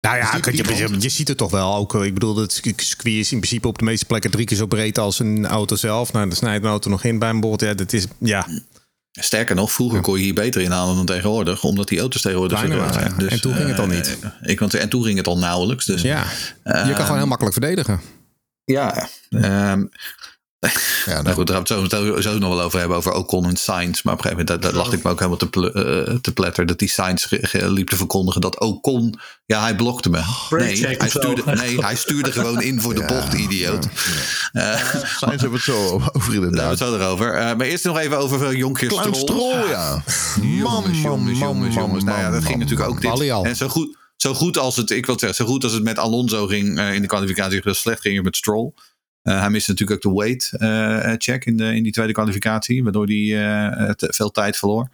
Nou ja, Dus die- je, die je, ziet het toch wel. Ook, eh, ik bedoel, het circuit is in principe op de meeste plekken drie keer zo breed als een auto zelf. Nou, dan snijdt een auto nog in bij een boord. Ja, dat is, ja, Sterker nog, vroeger kon je hier beter inhalen dan tegenwoordig, omdat die auto's tegenwoordig zo waren, ja. En toen ging het al eh, niet. Ik, want, en toen ging het al nauwelijks. Dus, ja. je kan gewoon heel makkelijk verdedigen. ja. ehm, Ja, nou nou, goed, daar gaan we het zo, zo nog wel over hebben, over Ocon en Sainz. Maar op een gegeven moment, daar, daar lachte ik me ook helemaal te, ple- eh, te pletter. Dat die Sainz liep te verkondigen dat Ocon, ja, hij blokte me. Nee, hij stuurde, nee, hij stuurde gewoon in voor de Ja, bocht, idioot. Eh, Sainz hebben we het zo over daar hebben we inderdaad. het zo erover. Eh, maar eerst nog even over uh, Jonkje Klein Stroll. strol, ja. Jongens, jongens, jongens, jongens. Nou ja, dat ging natuurlijk ook dit. En zo goed, zo goed als het, ik wil zeggen, zo goed als het met Alonso ging in de kwalificatie, zo slecht ging het met Stroll. Eh, hij miste natuurlijk ook de weight eh, check in, de, in die tweede kwalificatie, waardoor hij te- veel tijd verloor.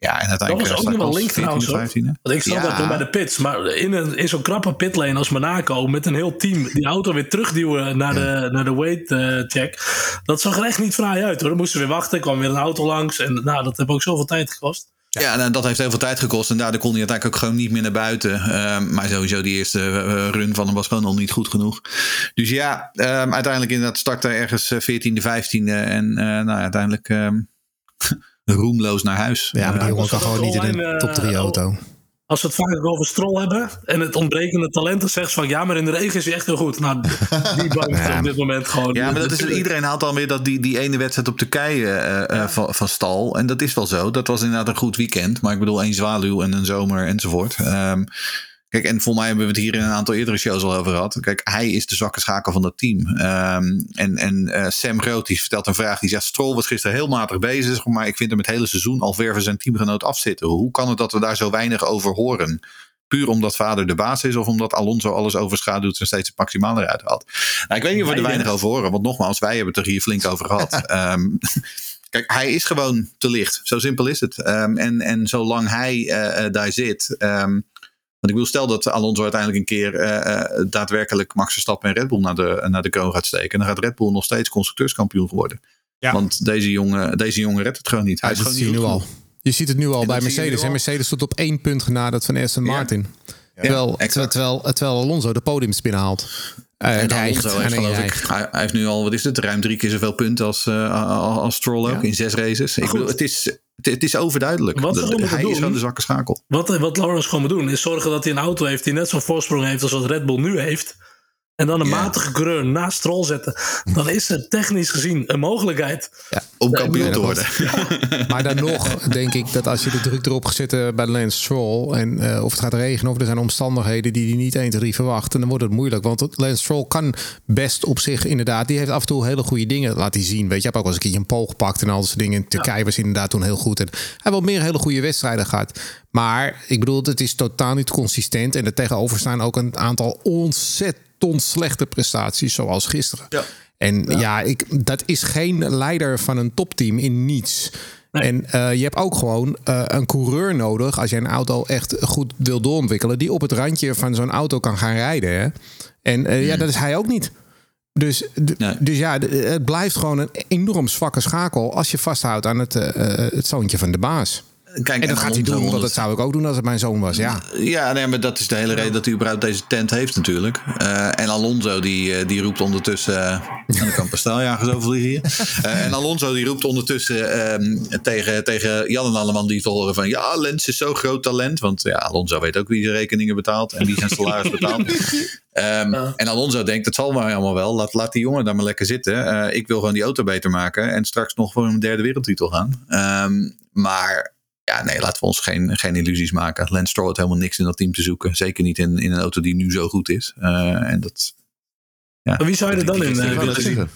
Ja, en uiteindelijk Dat was ook nog wel stak link trouwens, 14e, 15e. Want ik snap Ja. dat toen bij de pits. Maar in, een, in zo'n krappe pitlane als Monaco. Met een heel team die auto weer terugduwen naar de, naar de weight check. Dat zag er echt niet fraai uit hoor. Dan moesten we weer wachten. kwam weer een auto langs. En nou, dat heeft ook zoveel tijd gekost. Ja, nou, dat heeft heel veel tijd gekost. En daardoor kon hij uiteindelijk ook gewoon niet meer naar buiten. Ehm, maar sowieso, die eerste eh, run van hem was gewoon nog niet goed genoeg. Dus ja, ehm, uiteindelijk inderdaad startte ergens eh, 14e, 15e. En eh, nou, uiteindelijk ehm, roemloos naar huis. Ja, maar die Eh, jongen kan gewoon niet in een eh, top 3 auto. Als we het vaak over Stroll hebben. En het ontbrekende talent. Dan zegt ze van ja, maar in de regen is hij echt heel goed. Nou, die bank Ja. op dit moment gewoon. Ja, maar dat is, iedereen haalt dan weer dat die, die ene wedstrijd op Turkije eh, van, van stal. En dat is wel zo. Dat was inderdaad een goed weekend. Maar ik bedoel, één zwaluw en een zomer enzovoort. Ehm, kijk, en voor mij hebben we het hier in een aantal eerdere shows al over gehad. Kijk, hij is de zwakke schakel van dat team. Ehm, en en eh, Sam Groot die vertelt een vraag. Die zegt, Stroll was gisteren heel matig bezig. Maar ik vind hem het hele seizoen al ver van zijn teamgenoot afzitten. Hoe kan het dat we daar zo weinig over horen? Puur omdat vader de baas is of omdat Alonso alles overschaduwt en steeds het maximale eruit haalt. Nou, ik weet niet of we er weinig over horen, want nogmaals, wij hebben het er hier flink over gehad. Ehm, kijk, hij is gewoon te licht. Zo simpel is het. Ehm, en, en zolang hij eh, eh, daar zit. Want ik wil stel dat Alonso uiteindelijk een keer eh, eh, daadwerkelijk Max Verstappen en Red Bull naar de, naar de kroon gaat steken. Dan gaat Red Bull nog steeds constructeurskampioen worden. Ja. Want deze jongen, deze jongen redt het gewoon niet. Hij Ja, is gewoon niet nu al. Je ziet het nu al En bij Mercedes. En al. Mercedes stond op één punt genaderd van Aston Ja. Martin. Terwijl, exact. terwijl, terwijl Alonso de podiumspin haalt. Eh, En. Alonso heeft, En hij geloof ik, rijgt. hij, hij heeft nu al, wat is het, ruim drie keer zoveel punten als, eh, als, Stroll ook Ja. in zes races. Ik goed. bedoel, het is, het, het is overduidelijk. Wat De- hij is doen- gewoon de zwakke schakel. Wat, wat Lawrence gewoon moet doen, is zorgen dat hij een auto heeft die net zo'n voorsprong heeft als wat Red Bull nu heeft. En dan een matige coureur naast Stroll zetten. Dan is er technisch gezien een mogelijkheid. Om kampioen te worden. Maar dan nog denk ik dat als je de druk erop zetten bij Lance Stroll... en eh, of het gaat regenen of er zijn omstandigheden die hij niet 1, 2, 3 verwacht... dan wordt het moeilijk. Want Lance Stroll kan best op zich inderdaad... die heeft af en toe hele goede dingen laten zien. Weet je, hij heeft ook wel eens een keertje een poog gepakt... en al dat soort dingen. In Turkije was inderdaad toen heel goed. En hij heeft wel meer hele goede wedstrijden gehad. Maar ik bedoel, het is totaal niet consistent. En er tegenover staan ook een aantal ontzettend slechte prestaties... zoals gisteren. Ja. En ja, ik, dat is geen leider van een topteam in niets. En eh, je hebt ook gewoon eh, een coureur nodig als je een auto echt goed wil doorontwikkelen, die op het randje van zo'n auto kan gaan rijden. Hè? En eh, ja, dat is hij ook niet. Dus, Nee. dus ja, het blijft gewoon een enorm zwakke schakel als je vasthoudt aan het, het zoontje van de baas. Kijk, En dat gaat hij doen, want dat zou ik ook doen als het mijn zoon was. Ja, Ja, nee, maar dat is de hele reden dat hij überhaupt deze tent heeft natuurlijk. Eh, en Alonso die, eh, die roept ondertussen... eh en dan kan pastaaljagers overvliegen hier. Eh, en Alonso die roept ondertussen ehm, tegen, tegen Jan en Alleman die te horen van... Ja, Lens is zo'n groot talent. Want ja, Alonso weet ook wie zijn rekeningen betaalt en wie zijn salaris betaalt. Ehm, En Alonso denkt, het zal maar allemaal wel. Laat, laat die jongen daar maar lekker zitten. Eh, ik wil gewoon die auto beter maken. En straks nog voor een derde wereldtitel gaan. Ehm, maar ja, nee, laten we ons geen, geen illusies maken. Lance Stroll had helemaal niks in dat team te zoeken. Zeker niet in, in een auto die nu zo goed is. Eh, en dat... Ja, Maar wie zou je er dan in eh, willen zien?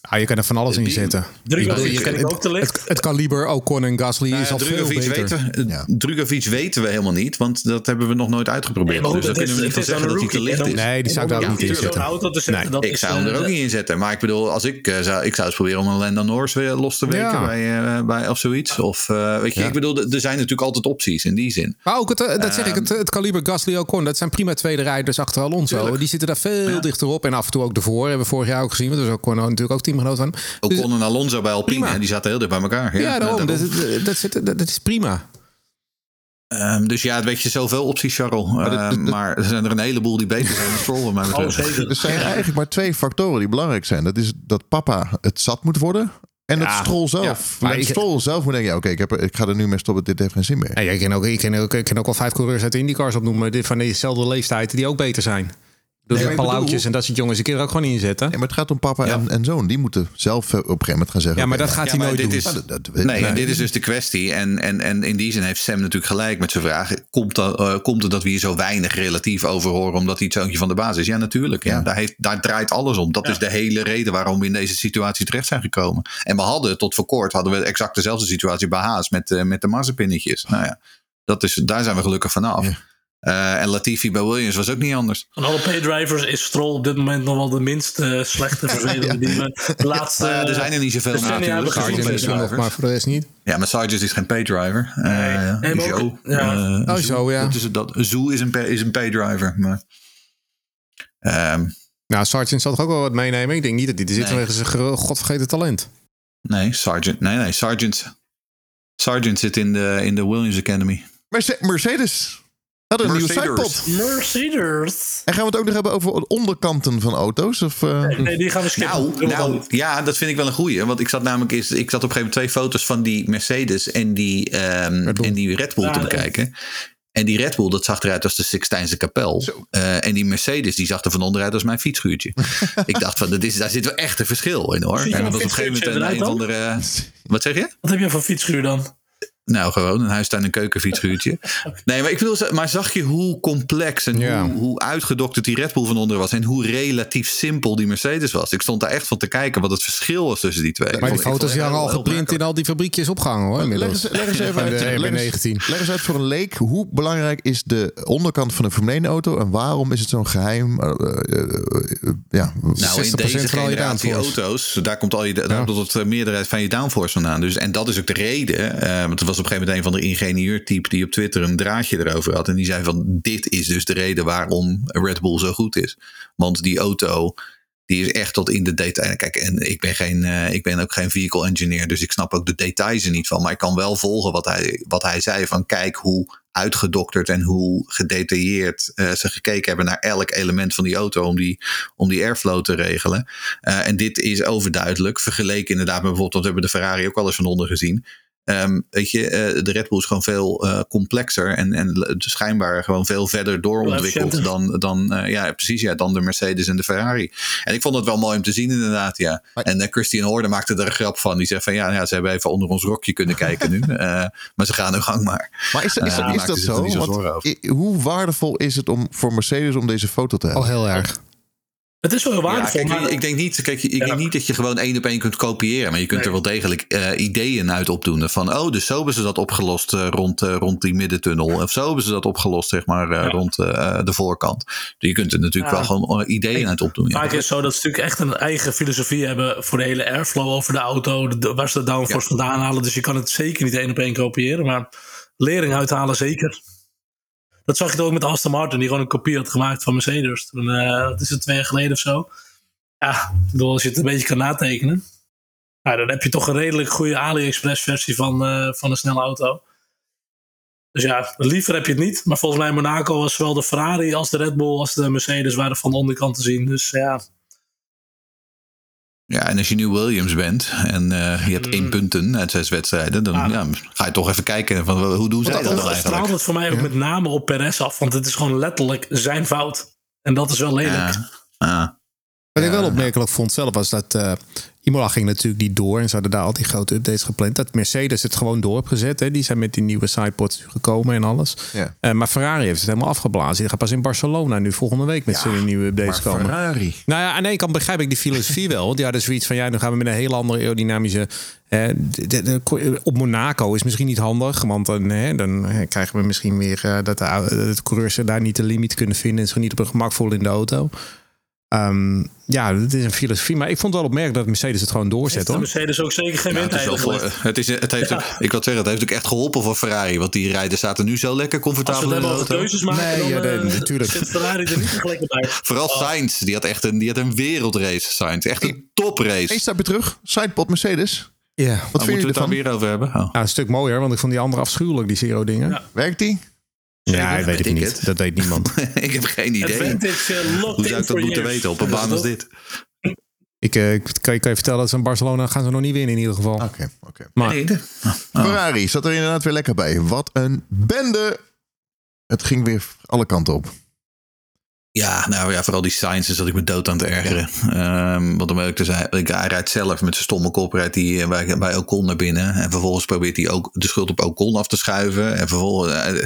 Ah, je kan er van alles in Die- zetten. Drugovic Ik ook te licht. Het, het kaliber Ocon en Gasly Nou is al veel beter. weten, Ja. Drugovic weten we helemaal niet, want dat hebben we nog nooit uitgeprobeerd. Nee, dus kunnen we niet van zeggen dat hij te licht is. Nee, die zou ik daar ook niet in zetten. Ik zou hem er eh, ook niet in zetten. Maar ik bedoel, als ik eh, zou, ik zou eens proberen om een Lando Norris weer los te weken Ja. bij, eh, bij of zoiets. Of eh, weet je, Ja. ik bedoel, er zijn natuurlijk altijd opties in die zin. Maar ook, het, dat zeg ik, Ehm. het, het kaliber Gasly Ocon, dat zijn prima tweede rijders achter Alonso. Die zitten daar veel dichter op en af en toe ook ervoor. Hebben we vorig jaar ook gezien, want dat was Ocon natuurlijk ook teamgenoot van. hem. Ook Dus- Ocon en Alonso bij Alpine, prima. die zaten heel dicht bij elkaar. ja, Ja, daarom. daarom. Dat, dat, dat, zit- dat, dat is prima. Ehm, dus ja, weet je, zoveel opties, Charles. Maar Ehm, Maar er zijn er een heleboel die beter zijn dan Stroll, mij Oh, betreft. Er zijn eigenlijk maar twee factoren die belangrijk zijn. Dat is dat papa het zat moet worden. En dat Ja. Stroll zelf. Ja. Maar ik- Stroll zelf moet denken, ja, oké, ik, heb ik ga er nu mee stoppen. Dit heeft geen zin meer. Nee, ik, ken ook, ik, ken ook, ik ken ook al vijf coureurs uit de IndyCars opnoemen van dezelfde leeftijd die ook beter zijn. Dus Nee, ik bedoel- en dat soort jongens een keer ook gewoon inzetten. Nee, maar het gaat om papa Ja. en, en zoon. Die moeten zelf eh, op een gegeven moment gaan zeggen. Ja, maar dat gaat Ja, hij nooit dit doen. is- nou, dat- dat weet- Nee, nee. en dit is dus de kwestie. En, en, en in die zin heeft Sam natuurlijk gelijk met zijn vraag. Komt, dat, eh, komt het dat we hier zo weinig relatief over horen omdat hij het zoontje van de baas is? Ja, natuurlijk. Ja. Ja. Daar, heeft, daar draait alles om. Dat is de hele reden waarom we in deze situatie terecht zijn gekomen. En we hadden tot voor kort hadden we exact dezelfde situatie bij Haas met, eh, met de mazzepinnetjes. Nou ja, dat is, daar zijn we gelukkig vanaf. Eh, en Latifi bij Williams was ook niet anders. Van alle paydrivers is Stroll op dit moment nog wel de minst eh, slechte vervelende die we de laatste... Nou ja, er zijn er niet zoveel decennia natuurlijk. Sargent misschien nog, maar voor de rest niet. Ja, maar Sargent is geen paydriver. Uh, Nee, Joe. ja. Oh, zo, ja. Dat is, dat, is een, pay- is een paydriver. Maar, Ehm, Nou, Sargent zal toch ook wel wat meenemen? Ik denk niet dat hij er zit Nee. vanwege zijn godvergeten talent. nee, Sargent. Nee, nee, Sargent. Sargent zit in de, in de Williams Academy. Merce- Mercedes. Hadden een nieuwe Mercedes. sidepod. Mercedes. En gaan we het ook nog hebben over de onderkanten van auto's? Of, eh, Nee, die gaan we skippen. Nou, nou ja, dat vind ik wel een goeie. Want ik zat namelijk eens, ik zat op een gegeven moment twee foto's van die Mercedes en die, ehm, Red Bull. en die Red Bull Ja, te nee. bekijken. En die Red Bull, dat zag eruit als de Sixtijnse kapel. Eh, en die Mercedes, die zag er van onderuit als mijn fietsschuurtje. ik dacht van, dat is, daar zit wel echt een verschil in hoor. En dat was op een gegeven moment een, een van de... Wat zeg je? Wat heb je voor fietsschuur dan? Nou, gewoon een huistuin- en. Nee, maar ik bedoel, maar zag je hoe complex en Ja. hoe, hoe uitgedokterd die Red Bull van onderen was. En hoe relatief simpel die Mercedes was. Ik stond daar echt van te kijken wat het verschil was tussen die twee. Maar die foto's het hangen al geprint in al die fabriekjes opgehangen hoor. leg, eens, leg eens even uit. de leg, eens, RB19. leg eens uit voor een leek. Hoe belangrijk is de onderkant van een Formule 1 auto? En waarom is het zo'n geheim? eh, eh, eh, ja, Nou, in 60% deze van al je generatie auto's, daar komt al je, daar komt het meerderheid van je downforce vandaan. Dus, en dat is ook de reden. eh, want er was op een gegeven moment een van de ingenieurtype die op Twitter een draadje erover had. En die zei van, dit is dus de reden waarom Red Bull zo goed is. Want die auto, die is echt tot in de detail. Kijk, en ik ben, geen, eh, ik ben ook geen vehicle engineer, dus ik snap ook de details er niet van. Maar ik kan wel volgen wat hij, wat hij zei van, kijk hoe uitgedokterd en hoe gedetailleerd eh, ze gekeken hebben naar elk element van die auto om die, om die airflow te regelen. Eh, en dit is overduidelijk, vergeleken inderdaad met bijvoorbeeld, we hebben de Ferrari ook wel eens van onder gezien. Ehm, weet je, eh, de Red Bull is gewoon veel eh, complexer en, en schijnbaar gewoon veel verder doorontwikkeld dan, dan, eh, ja, precies, ja, dan de Mercedes en de Ferrari. En ik vond het wel mooi om te zien, inderdaad. Ja. En Christian Horner maakte er een grap van. Die zegt van ja, ja, ze hebben even onder ons rokje kunnen kijken nu. Eh, maar ze gaan hun gang maar. Maar is, is, dat zo? Want hoe waardevol is het om voor Mercedes om deze foto te hebben? Oh, heel erg. Het is wel heel Ja, waardevol. kijk, maar- ik denk niet, kijk, ik Ja. denk niet dat je gewoon één op één kunt kopiëren. Maar je kunt Nee. er wel degelijk eh, ideeën uit opdoen. Van, oh, dus zo hebben ze dat opgelost eh, rond, eh, rond die middentunnel. Of zo hebben ze dat opgelost, zeg maar, Ja. rond de voorkant. Dus je kunt er natuurlijk wel gewoon ideeën uit opdoen. Vaak is zo dat ze natuurlijk echt een eigen filosofie hebben voor de hele airflow over de auto. de- waar ze de downforce vandaan halen. Dus je kan het zeker niet één op één kopiëren. Maar lering uithalen zeker. Dat zag je ook met Aston Martin, die gewoon een kopie had gemaakt van Mercedes. Toen, eh, dat is het twee jaar geleden of zo. Ja, bedoel, als je het een beetje kan natekenen. Nou, dan heb je toch een redelijk goede AliExpress versie van, eh, van een snelle auto. Dus ja, liever heb je het niet. Maar volgens mij Monaco was zowel de Ferrari als de Red Bull als de Mercedes waren van de onderkant te zien. Dus ja, Ja, en als je nu Williams bent en eh, je hebt Mm. één punten uit zes wedstrijden, dan Ah. ja, ga je toch even kijken van hoe doen ze dat dat, dan dat straalt eigenlijk? het voor mij ook met name op Perez af. Want het is gewoon letterlijk zijn fout. En dat is wel lelijk. Ja. Ah. Wat ik wel opmerkelijk vond zelf was dat eh Imola ging natuurlijk niet door. En ze hadden daar al die grote updates gepland. Dat Mercedes het gewoon door heeft gezet. Hè. Die zijn met die nieuwe sidepods gekomen en alles. Ja. Eh, maar Ferrari heeft het helemaal afgeblazen. Die gaat pas in Barcelona nu volgende week met zijn nieuwe updates Maar komen. Ferrari. Nou ja, aan de ene kant begrijp ik die filosofie wel. Want die hadden zoiets van, ja, dan gaan we met een hele andere aerodynamische... eh, de- de- de- op Monaco is misschien niet handig. Want dan, hè, dan krijgen we misschien weer eh, dat de, au- dat de coureurs daar niet de limiet kunnen vinden... en zich niet op hun gemak voelen in de auto. Ehm, ja, dat is een filosofie. Maar ik vond het wel opmerkelijk dat Mercedes het gewoon doorzet, Heeft hoor. Mercedes ook zeker geen Ja, het, is wel voor, het, is, het heeft ook, ik wil zeggen, het heeft ook echt geholpen voor Ferrari. Want die rijden zaten nu zo lekker comfortabel het in de auto. keuzes maken, Nee, dan ja, nee, eh, natuurlijk. zit Ferrari er niet lekker bij. Vooral Sainz, die had echt een, die had een wereldrace. Sainz, echt een toprace. Eén stapje terug. Sidepod Mercedes. Ja. Wat Oh, vind moeten je we het daar weer over hebben? Oh. Ja, een stuk mooier, want ik vond die andere afschuwelijk, die zero dingen. Ja. Werkt die? Ja, ik weet ik niet. het. Dat weet niemand. ik heb geen idee. Uh, locked Hoe zou ik dat moeten years. weten op een baan als dit? ik eh, ik kan, je- kan je vertellen dat ze in Barcelona gaan ze nog niet winnen in ieder geval. Oké, oké. Maar Nee, de- Ferrari zat er inderdaad weer lekker bij. Wat een bende. Het ging weer alle kanten op. Ja, nou ja, vooral die is dat ik me dood aan het ergeren. Ehm, want dan wil ik dus, hij, ik- hij rijdt zelf met zijn stomme kop rijdt hij eh, bij, bij Ocon naar binnen. En vervolgens probeert hij ook de schuld op Ocon af te schuiven. En vervolgens, eh,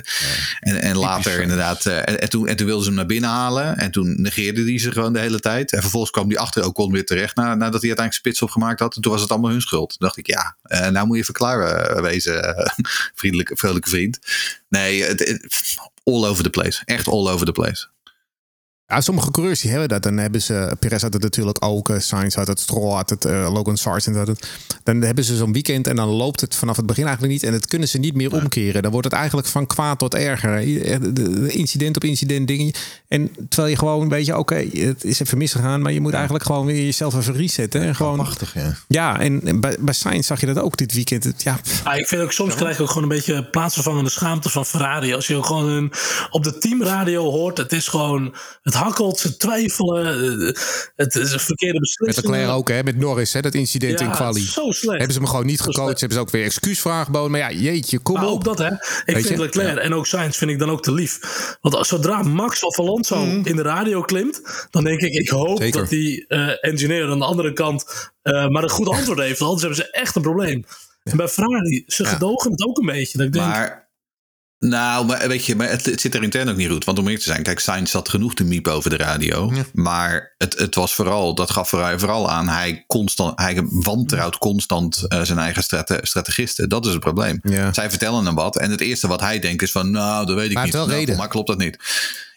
en, en later inderdaad, eh, en, en, toen, en toen wilden ze hem naar binnen halen. En toen negeerde hij ze gewoon de hele tijd. En vervolgens kwam hij achter Ocon weer terecht na, nadat hij uiteindelijk spits opgemaakt had. En toen was het allemaal hun schuld. Toen dacht ik, ja, nou moet je eh, wezen, vriendelijke, vrolijke vriend. Nee, het- all over the place. Echt all over the place. Ja, sommige coureurs die hebben dat. Dan hebben ze, Perez had het natuurlijk ook, eh, Sainz had het, Stroll had het, eh, Logan Sargent had het. Dan hebben ze zo'n weekend en dan loopt het vanaf het begin eigenlijk niet. En dat kunnen ze niet meer omkeren. Dan wordt het eigenlijk van kwaad tot erger. Eh, de- de- Incident op incident dingen. En terwijl je gewoon, weet je, oké, het is even misgegaan. Maar je moet eigenlijk gewoon weer jezelf even resetten. En gewoon, Machtig, ja. ja, en bij, bij Sainz zag je dat ook dit weekend. Het- Ja, Ah, ik vind ook soms krijg ik ook gewoon een beetje plaatsvervangende schaamte van Ferrari. Als je gewoon een, op de teamradio hoort, het is gewoon, het hakkelt, ze twijfelen, eh, het is een verkeerde met beslissing. Leclerc ook, hè, met Norris, hè, dat incident in quali. Zo slecht. Hebben ze hem gewoon niet gecoacht. Hebben ze ook weer excuusvraag geboden. Maar ja, jeetje, kom Maar op. ook dat, hè. Ik Weet vind je? Leclerc en ook Sainz vind ik dan ook te lief. Want zodra Max of Alonso in de radio klimt, dan denk ik, ik hoop Zeker. dat die eh, engineer aan de andere kant eh, maar een goed antwoord heeft. want Anders hebben ze echt een probleem. En bij Ferrari, ze gedogen het ook een beetje. Dat ik denk, Maar, nou, maar weet je, maar het, het zit er intern ook niet goed. Want om eerlijk te zijn, kijk, Sainz zat genoeg te miepen over de radio. Maar het, het was vooral, dat gaf vooral, vooral aan, hij, constant, hij wantrouwt constant eh, zijn eigen strate, strategisten. Dat is het probleem. Ja. Zij vertellen hem wat. En het eerste wat hij denkt is van, nou, dat weet ik Maar niet. heeft wel Nou, reden. Maar klopt dat niet?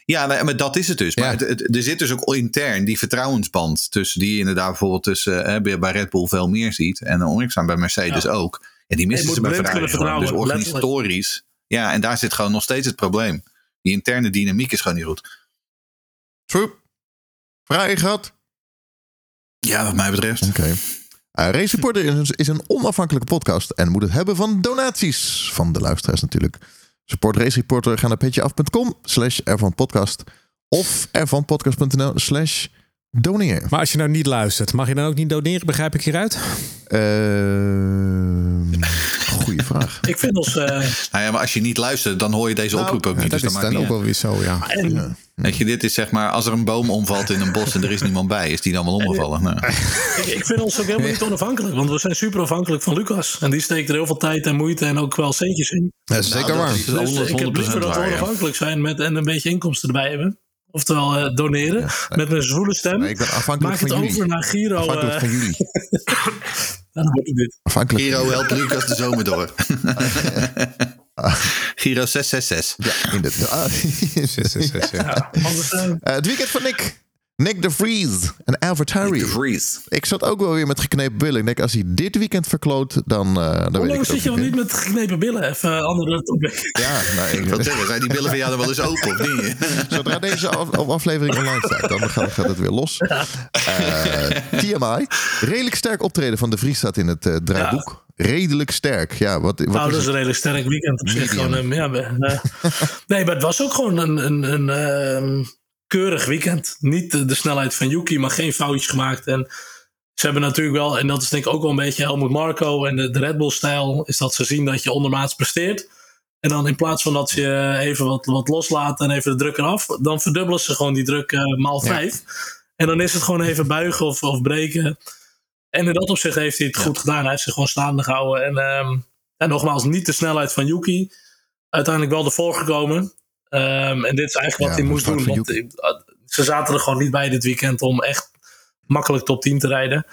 Ja, maar dat is het dus. Maar Ja. het, het- er zit dus ook intern die vertrouwensband tussen die je inderdaad bijvoorbeeld tussen eh, bij Red Bull veel meer ziet en ondanks zijn bij Mercedes ook. En die missen ze bij Ferrari. Dus organisatorisch. Ja, en daar zit gewoon nog steeds het probleem. Die interne dynamiek is gewoon niet goed. True. Ferrari gehad. Ja, wat mij betreft. Oké. Eh, Race Reporter is, is een onafhankelijke podcast en moet het hebben van donaties van de luisteraars natuurlijk. Support Race Reporter, ga naar petjeaf.com slash ervanpodcast of ervanpodcast.nl slash doneer. Maar als je nou niet luistert, mag je dan ook niet doneren? Begrijp ik hieruit? Ehm goeie vraag. ik vind ons... eh, Nou ja, maar als je niet luistert, dan hoor je deze Nou, oproep ook niet. dat dus is dat dan maakt ook wel weer zo, ja. en Weet je, dit is zeg maar, als er een boom omvalt in een bos en er is niemand bij, is die dan wel omgevallen? Nou, ik, ik vind ons ook helemaal niet onafhankelijk. Want we zijn super afhankelijk van Lucas. En die steekt er heel veel tijd en moeite en ook wel centjes in. Dat is zeker dat waar. is Dus 100% ik heb liever dat we ja. onafhankelijk zijn met, en een beetje inkomsten erbij hebben. Oftewel eh, doneren met een zwoele stem. Nee, ik ben afhankelijk Maak het van jullie. over naar Giro. Afhankelijk eh, van jullie. dan wordt het dit. Afhankelijk Giro helpt Lucas de zomer door. Giro 666. Ja, inderdaad. Zes, zes, zes, ja. Ja, eh, Eh, het weekend van Nick. Nick de Vries en AlbertHarry. De Vries. Ik zat ook wel weer met geknepen billen. Ik denk, als hij dit weekend verkloot, dan, uh, dan Hoe weet ik zit je ook al niet met geknepen billen? Even uh, andere topic. Ja, nou, Ik wil zeggen, zijn die billen van jou dan wel eens open of niet? Zodra deze af, aflevering online staat, dan gaat, gaat het weer los. Uh, TMI. Redelijk sterk optreden van de Vries staat in het uh, draaiboek. Ja. Redelijk sterk. Ja, wat, wat nou, is dat is een redelijk sterk weekend op zich. Gewoon, um, ja, uh, nee, maar het was ook gewoon een, een, een, een keurig weekend. Niet de, de, snelheid van Yuki, maar geen foutjes gemaakt. En ze hebben natuurlijk wel, en dat is denk ik ook wel een beetje Helmut Marco en de, de Red Bull-stijl, is dat ze zien dat je ondermaats presteert. En dan in plaats van dat je even wat, wat loslaat en even de druk eraf, dan verdubbelen ze gewoon die druk uh, maal vijf. Ja. En dan is het gewoon even buigen of, of breken. En in dat opzicht heeft hij het goed gedaan. Hij heeft zich gewoon staande gehouden. En, um, en nogmaals, niet de snelheid van Yuki. Uiteindelijk wel ervoor gekomen. Um, en dit is eigenlijk wat hij moest doen. Want uh, ze zaten er gewoon niet bij dit weekend om echt makkelijk top 10 te rijden.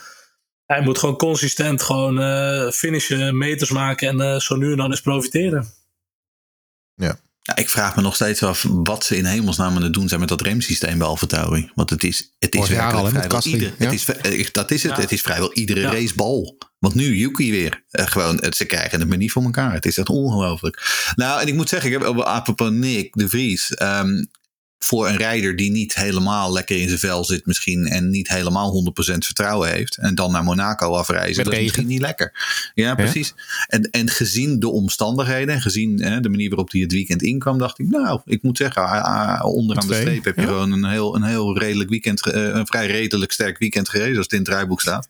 Hij moet gewoon consistent gewoon uh, finishen, meters maken en uh, zo nu en dan eens profiteren. Ja. Ja, ik vraag me nog steeds af wat ze in hemelsnaam aan het doen zijn met dat remsysteem bij AlphaTauri. Want het is, het is werkelijk vrijwel ieder, ja. het is, Dat is het. Ja. Het is vrijwel iedere Ja. racebal. Want nu Yuki weer. Eh, gewoon, het, ze krijgen het maar niet voor elkaar. Het is echt ongelooflijk. Nou, en ik moet zeggen, ik heb op apropos Nick de Vries. ehm, voor een rijder die niet helemaal lekker in zijn vel zit misschien. En niet helemaal 100% vertrouwen heeft. En dan naar Monaco afreizen. Met dat is misschien niet lekker. Ja, precies. En, en gezien de omstandigheden. En gezien hè, de manier waarop hij het weekend inkwam. Dacht ik, nou, ik moet zeggen. onderaan de streep heb je ja. gewoon een heel, een heel redelijk weekend. eh, een vrij redelijk sterk weekend gereden. Als het in het draaiboek staat.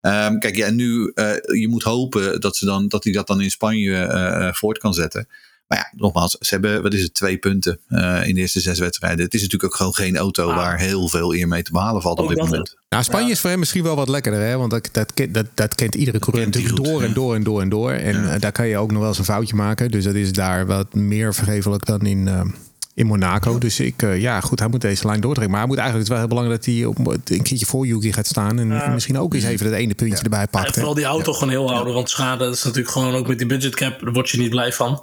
Ehm, kijk, ja, nu, eh, je moet hopen dat, ze dan, dat hij dat dan in Spanje eh, voort kan zetten. Maar ja, nogmaals, ze hebben, wat is het, twee punten eh, in de eerste zes wedstrijden. Het is natuurlijk ook gewoon geen auto Ah. waar heel veel eer mee te behalen valt op Ook dit moment. Nou, Spanje is voor hem misschien wel wat lekkerder, hè? Want dat, dat, kent, dat, dat kent iedere coureur kent hij natuurlijk goed, door en ja. door en door en door. En eh, daar kan je ook nog wel eens een foutje maken. Dus dat is daar wat meer vergevelijk dan in, eh, in Monaco. Dus ik, ja, goed, hij moet deze lijn doortrekken. Maar hij moet eigenlijk, het is wel heel belangrijk dat hij op, een keertje voor Yuki gaat staan. En Ja. misschien ook eens even dat ene puntje erbij En pakt. hè. vooral die auto gewoon heel houden. Want schade is natuurlijk gewoon ook met die budgetcap. Daar word je niet blij van.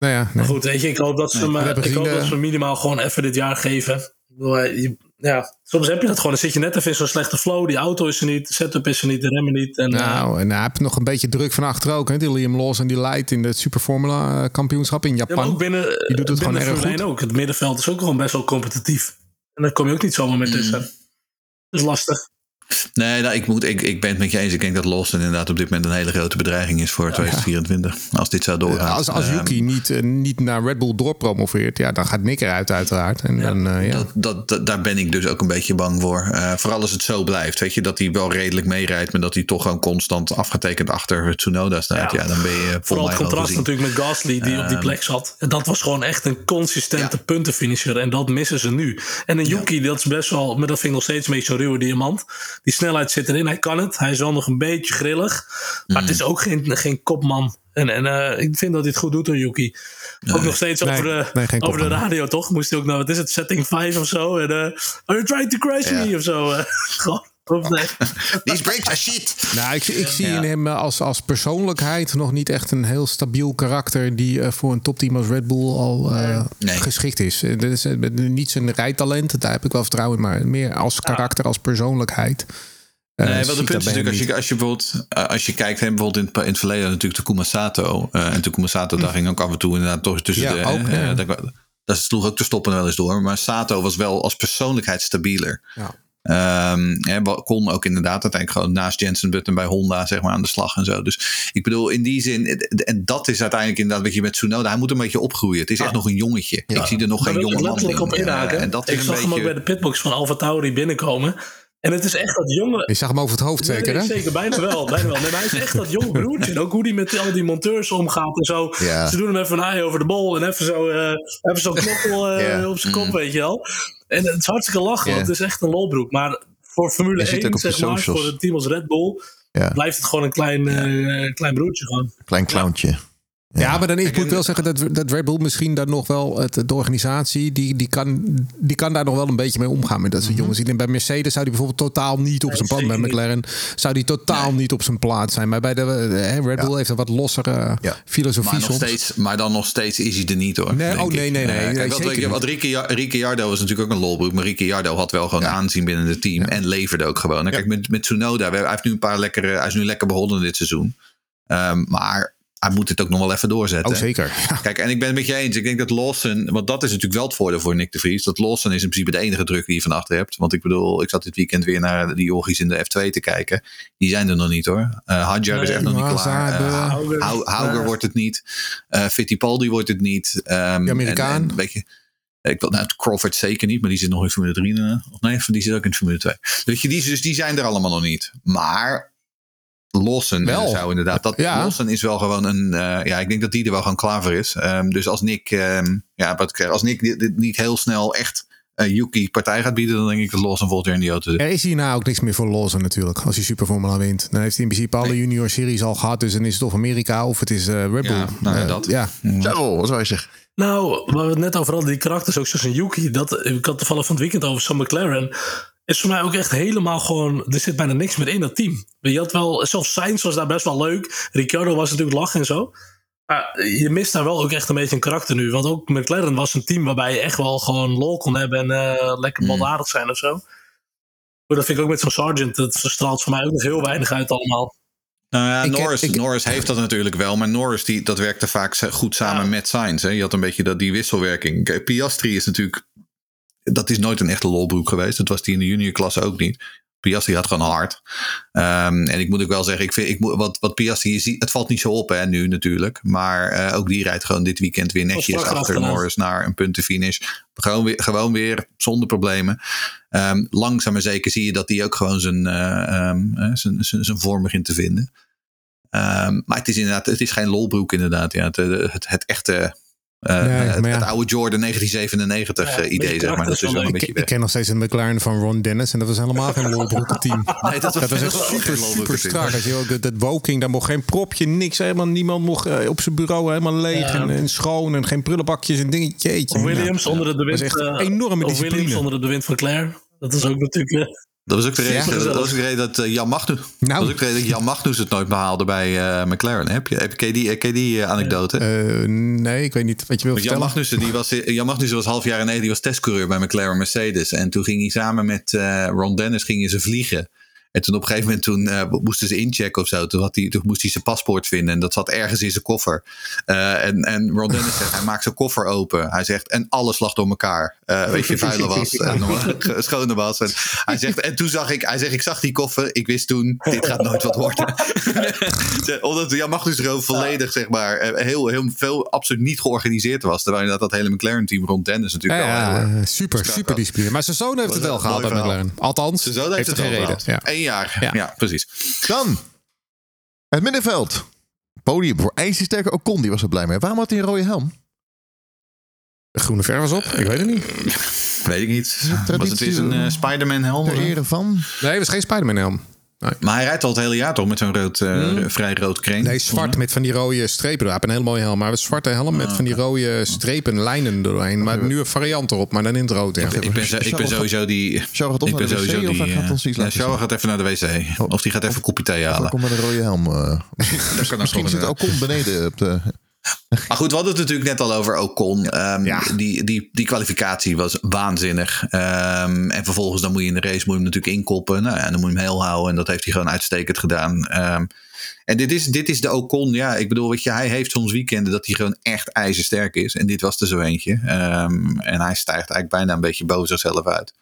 Nou ja, nee. Maar goed, weet je, ik hoop dat ze, Nee, hem, eh, ik hoop dat ze hem minimaal gewoon even dit jaar geven. Ik bedoel, hij- je- ja, soms heb je dat gewoon. Dan zit je net even in zo'n slechte flow. Die auto is er niet, de setup is er niet, de remmen niet. En, eh, Nou, en hij heeft nog een beetje druk van achter ook. Hè? Die Liam Lawson die leidt in het Super Formula eh, kampioenschap in ja, Japan. ook binnen, Die doet het gewoon binnen erg goed. 1 ook. Het middenveld is ook gewoon best wel competitief. En daar kom je ook niet zomaar mee tussen. Dat is lastig. Nee, nou, ik, moet, ik, ik ben het met je eens. Ik denk dat Lawson inderdaad op dit moment een hele grote bedreiging is voor 2024. Als dit zou doorgaan. als als Ehm, Yuki niet, eh, niet naar Red Bull doorpromoveert, ja, dan gaat Nick eruit uiteraard. En dan, eh, ja. Dat, dat, dat- daar ben ik dus ook een beetje bang voor. Eh, vooral als het zo blijft. Weet je, dat hij wel redelijk meerijdt. Maar dat hij toch gewoon constant afgetekend achter Tsunoda staat. Ja, Ja. dan ben je Vooral het contrast natuurlijk met Gasly die op die plek zat. En dat was gewoon echt een consistente Ja. puntenfinisher. En dat missen ze nu. En een Yuki, dat is best wel, maar dat vind ik nog steeds een beetje zo'n ruwe diamant. Die snelheid zit erin, hij kan het. Hij is wel nog een beetje grillig. Maar het is ook geen, geen kopman. En, en eh, ik vind dat hij het goed doet door Yuki. Ook nog steeds Nee, over, de, nee, over de radio, toch? Moest hij ook naar, wat is het, setting 5 of zo? En, eh, are you trying to crash Ja. me? Of zo. eh. Gewoon, of nee. These are shit. Nou, ik, ik zie Ja. in hem als, als persoonlijkheid nog niet echt een heel stabiel karakter die eh, voor een topteam als Red Bull al eh, Nee. geschikt is. Eh, Dit is niet zijn rijtalent, daar heb ik wel vertrouwen in, maar meer als karakter, als persoonlijkheid. Nee, wat het punt is dat natuurlijk, als je, als je bijvoorbeeld, als je kijkt, hè, bijvoorbeeld in, het- in het verleden natuurlijk Takuma Sato. eh en Takuma Sato, daar ging ook af en toe inderdaad toch tussen Ja, de... ook, hè, ja. eh, daar, daar sloeg ook de stoppen wel eens door. Maar Sato was wel als persoonlijkheid stabieler. Ja. Ehm, wa- kon ook inderdaad uiteindelijk gewoon naast Jensen Button bij Honda zeg maar aan de slag en zo. Dus ik bedoel in die zin, en dat is uiteindelijk inderdaad wat je met Tsunoda, hij moet een beetje opgroeien. Het is echt nog een jongetje. Ik zie er nog geen jonge man in. op inhaken. Eh, en dat ik is zag een hem ook bij beetje... de pitbox van Alfa Tauri binnenkomen. En het is echt dat jonge... Je zag hem over het hoofd zeker, nee, hè? zeker, bijna wel. Bijna wel. Nee, maar hij is echt dat jonge broertje. En ook hoe hij met al die monteurs omgaat en zo. Ja. Ze doen hem even een ei over de bol en even zo, eh even zo'n knokkel eh, Ja. op zijn kop, weet je wel. En het is hartstikke lachen, want het is echt een lolbroek. Maar voor Formule Je ziet 1, ook op de zeg maar, socials. voor een team als Red Bull, blijft het gewoon een klein, eh, klein broertje gewoon. Klein clowntje. Ja, maar dan ik moet wel zeggen dat, dat Red Bull misschien daar nog wel het, de organisatie die, die, kan, die kan daar nog wel een beetje mee omgaan met dat soort jongens. Ik denk bij Mercedes zou die bijvoorbeeld totaal niet op zijn pad. Bij. McLaren zou die totaal niet op zijn plaats zijn. Maar bij de hè, Red Bull heeft een wat lossere Ja. filosofie Maar, nog soms. steeds, maar dan nog steeds is hij er niet hoor. Nee, oh, nee, ik. nee, nee, Eh, nee, kijk, wat, je, wat Ricciardo was natuurlijk ook een lolbroek. Maar Ricciardo had wel gewoon aanzien binnen het team. En leverde ook gewoon. En Kijk, met, met Tsunoda, hij, heeft nu een paar lekkere, hij is nu lekker begonnen dit seizoen. Ehm, maar hij moet het ook nog wel even doorzetten. Oh, zeker. Ja. Kijk, en ik ben het met je eens. Ik denk dat Lawson, want dat is natuurlijk wel het voordeel voor Nick de Vries. Dat Lawson is in principe de enige druk die je van achter hebt. Want ik bedoel, ik zat dit weekend weer naar die Orgies in de F2 te kijken. Die zijn er nog niet hoor. Uh, Hadjar is echt nog niet klaar. Eh, Hau- Hauger. Wordt het niet. Eh Fittipaldi wordt het niet. Ehm, De Amerikaan. En, en, weet je, ik wil, nou, Crawford zeker niet, maar die zit nog in Formule 3. eh, Of nee, die zit ook in Formule 2. Dus, je, die, dus die zijn er allemaal nog niet. Maar Lawson Wel. eh, zou inderdaad. Dat, Ja. Lawson is wel gewoon een. eh, ja, ik denk dat die er wel gewoon klaar voor is. Ehm, dus als Nick, ehm, ja, wat ik zeg, als Nick dit, dit niet heel snel echt eh, Yuki partij gaat bieden, dan denk ik dat Lawson jaar in die auto zit. Er is hierna ook niks meer voor Lawson natuurlijk. Als hij Super Formula wint. Dan heeft hij in principe alle Nee. junior series al gehad. Dus dan is het of Amerika of het is eh Red Bull. Ja, nou ja, Eh, dat. Ja. Zo, wat zou je zeggen? Nou, waar we het net over hadden, die karakters, ook zoals een Yuki. Dat, ik had toevallig van het weekend over Sam McLaren. Is voor mij ook echt helemaal gewoon. Er zit bijna niks meer in dat team. Je had wel, zelfs Sainz was daar best wel leuk. Ricciardo was natuurlijk lachen en zo. Maar je mist daar wel ook echt een beetje een karakter nu. Want ook McLaren was een team waarbij je echt wel gewoon lol kon hebben en eh, lekker baldadig zijn of zo. Maar dat vind ik ook met zo'n Sargent. Dat straalt voor mij ook nog heel weinig uit allemaal. Nou ja, Ik heb- Norris, ik- Norris heeft dat natuurlijk wel, maar Norris die, dat werkte vaak goed samen Ja. met Sainz. Hè. Je had een beetje dat, die wisselwerking. Piastri is natuurlijk, dat is nooit een echte lolbroek geweest. Dat was die in de juniorklasse ook niet. Piastri had gewoon hard. Ehm, en ik moet ook wel zeggen, ik vind, ik moet, wat, wat Piastri ziet, het valt niet zo op hè, nu natuurlijk. Maar eh, ook die rijdt gewoon dit weekend weer netjes achter. Norris naar een puntenfinish. Gewoon weer, gewoon weer zonder problemen. Ehm, langzaam maar zeker zie je dat hij ook gewoon zijn, eh, ehm, eh, zijn, zijn, zijn vorm begint te vinden. Maar het is inderdaad, het is geen lolbroek inderdaad. Ja, het, het, het echte, eh, Nee, het, maar ja. het oude Jordan 1997 Ja, eh, idee, zeg maar. Dat is wel een Ik, beetje ik weg. ken nog steeds een McLaren van Ron Dennis. En dat was helemaal geen lolbroeken team. Nee, dat was, Dat was echt super, super strak. Als je ook dat, dat woking, daar mocht geen propje, niks. Helemaal, niemand mocht eh, op zijn bureau helemaal leeg Ja. en, en schoon. En geen prullenbakjes en dingetje. Jeetje, Williams nou, onder het bewind. Dat is echt eh, een enorme of discipline. Williams onder het bewind van Claire. Dat is ook natuurlijk. Eh, Dat was ook de reden, Ja. dat, was ook de reden dat eh, Jan Magnus, dat Nou. was ook de reden dat Jan Magnus het nooit behaalde bij eh, McLaren. Heb je, heb, ken je die, ken je die eh, anekdote? Eh, nee, ik weet niet wat je wil Want Jan vertellen. Magnussen, die was, Jan Magnussen was half jaar geleden, die was testcoureur bij McLaren Mercedes. En toen ging hij samen met eh, Ron Dennis gingen ze vliegen. En toen op een gegeven moment toen, eh, moesten ze inchecken of zo. Toen, had hij, toen moest hij zijn paspoort vinden. En dat zat ergens in zijn koffer. Eh, en, en Ron Dennis zegt, hij maakt zijn koffer open. Hij zegt, en alles lag door elkaar. Eh, weet je, vuile was en schone was. En hij zegt, en toen zag ik, hij zegt, ik zag die koffer. Ik wist toen, dit gaat nooit wat worden. Omdat Jan er ook volledig, zeg maar, heel, heel veel absoluut niet georganiseerd was. Terwijl dat, dat hele McLaren-team rond Dennis Ja, natuurlijk wel heel erg ja, super, super was. discipline. Maar zijn zoon heeft het wel gehaald bij. McLaren. Althans, Zijn zoon heeft, heeft het er geen wel reden. gehaald. Ja. Jaar. Ja. Ja. precies. Dan het middenveld. Podium voor ijzersterke Ocon. Die was er blij mee. Waarom had hij een rode helm? De groene verf was op? Ik weet het niet. Weet ik niet. Was het weer een eh, Spider-Man helm? Ter ere van. Nee, het was geen Spider-Man helm. Maar hij rijdt al het hele jaar toch met zo'n rood, eh, vrij rood kreen? Nee, zwart met van die rode strepen. Hij heeft een hele mooie helm. Maar een zwarte helm met van die rode strepen, lijnen doorheen. Maar nu een variant erop, maar dan in het rood. Ja. Ik ben, zo- ik ben sowieso die. Charles gaat of ik naar ben de wc sowieso of hij die. gaat eh, ons iets ja, zien. gaat even naar de wc. Of die gaat even een kopje thee halen. komt met een rode helm. eh. Dat kan ook Misschien zit. Ocon beneden op de... Maar goed, we hadden het natuurlijk net al over Ocon. Ehm, Ja. die, die, die kwalificatie was waanzinnig. Ehm, en vervolgens dan moet je in de race moet je hem natuurlijk inkoppen. Nou ja, dan moet je hem heel houden. En dat heeft hij gewoon uitstekend gedaan. Ehm, en dit is, dit is de Ocon. Ja, ik bedoel, weet je, hij heeft soms weekenden dat hij gewoon echt ijzersterk is. En dit was er zo eentje. En hij stijgt eigenlijk bijna een beetje boven zichzelf uit.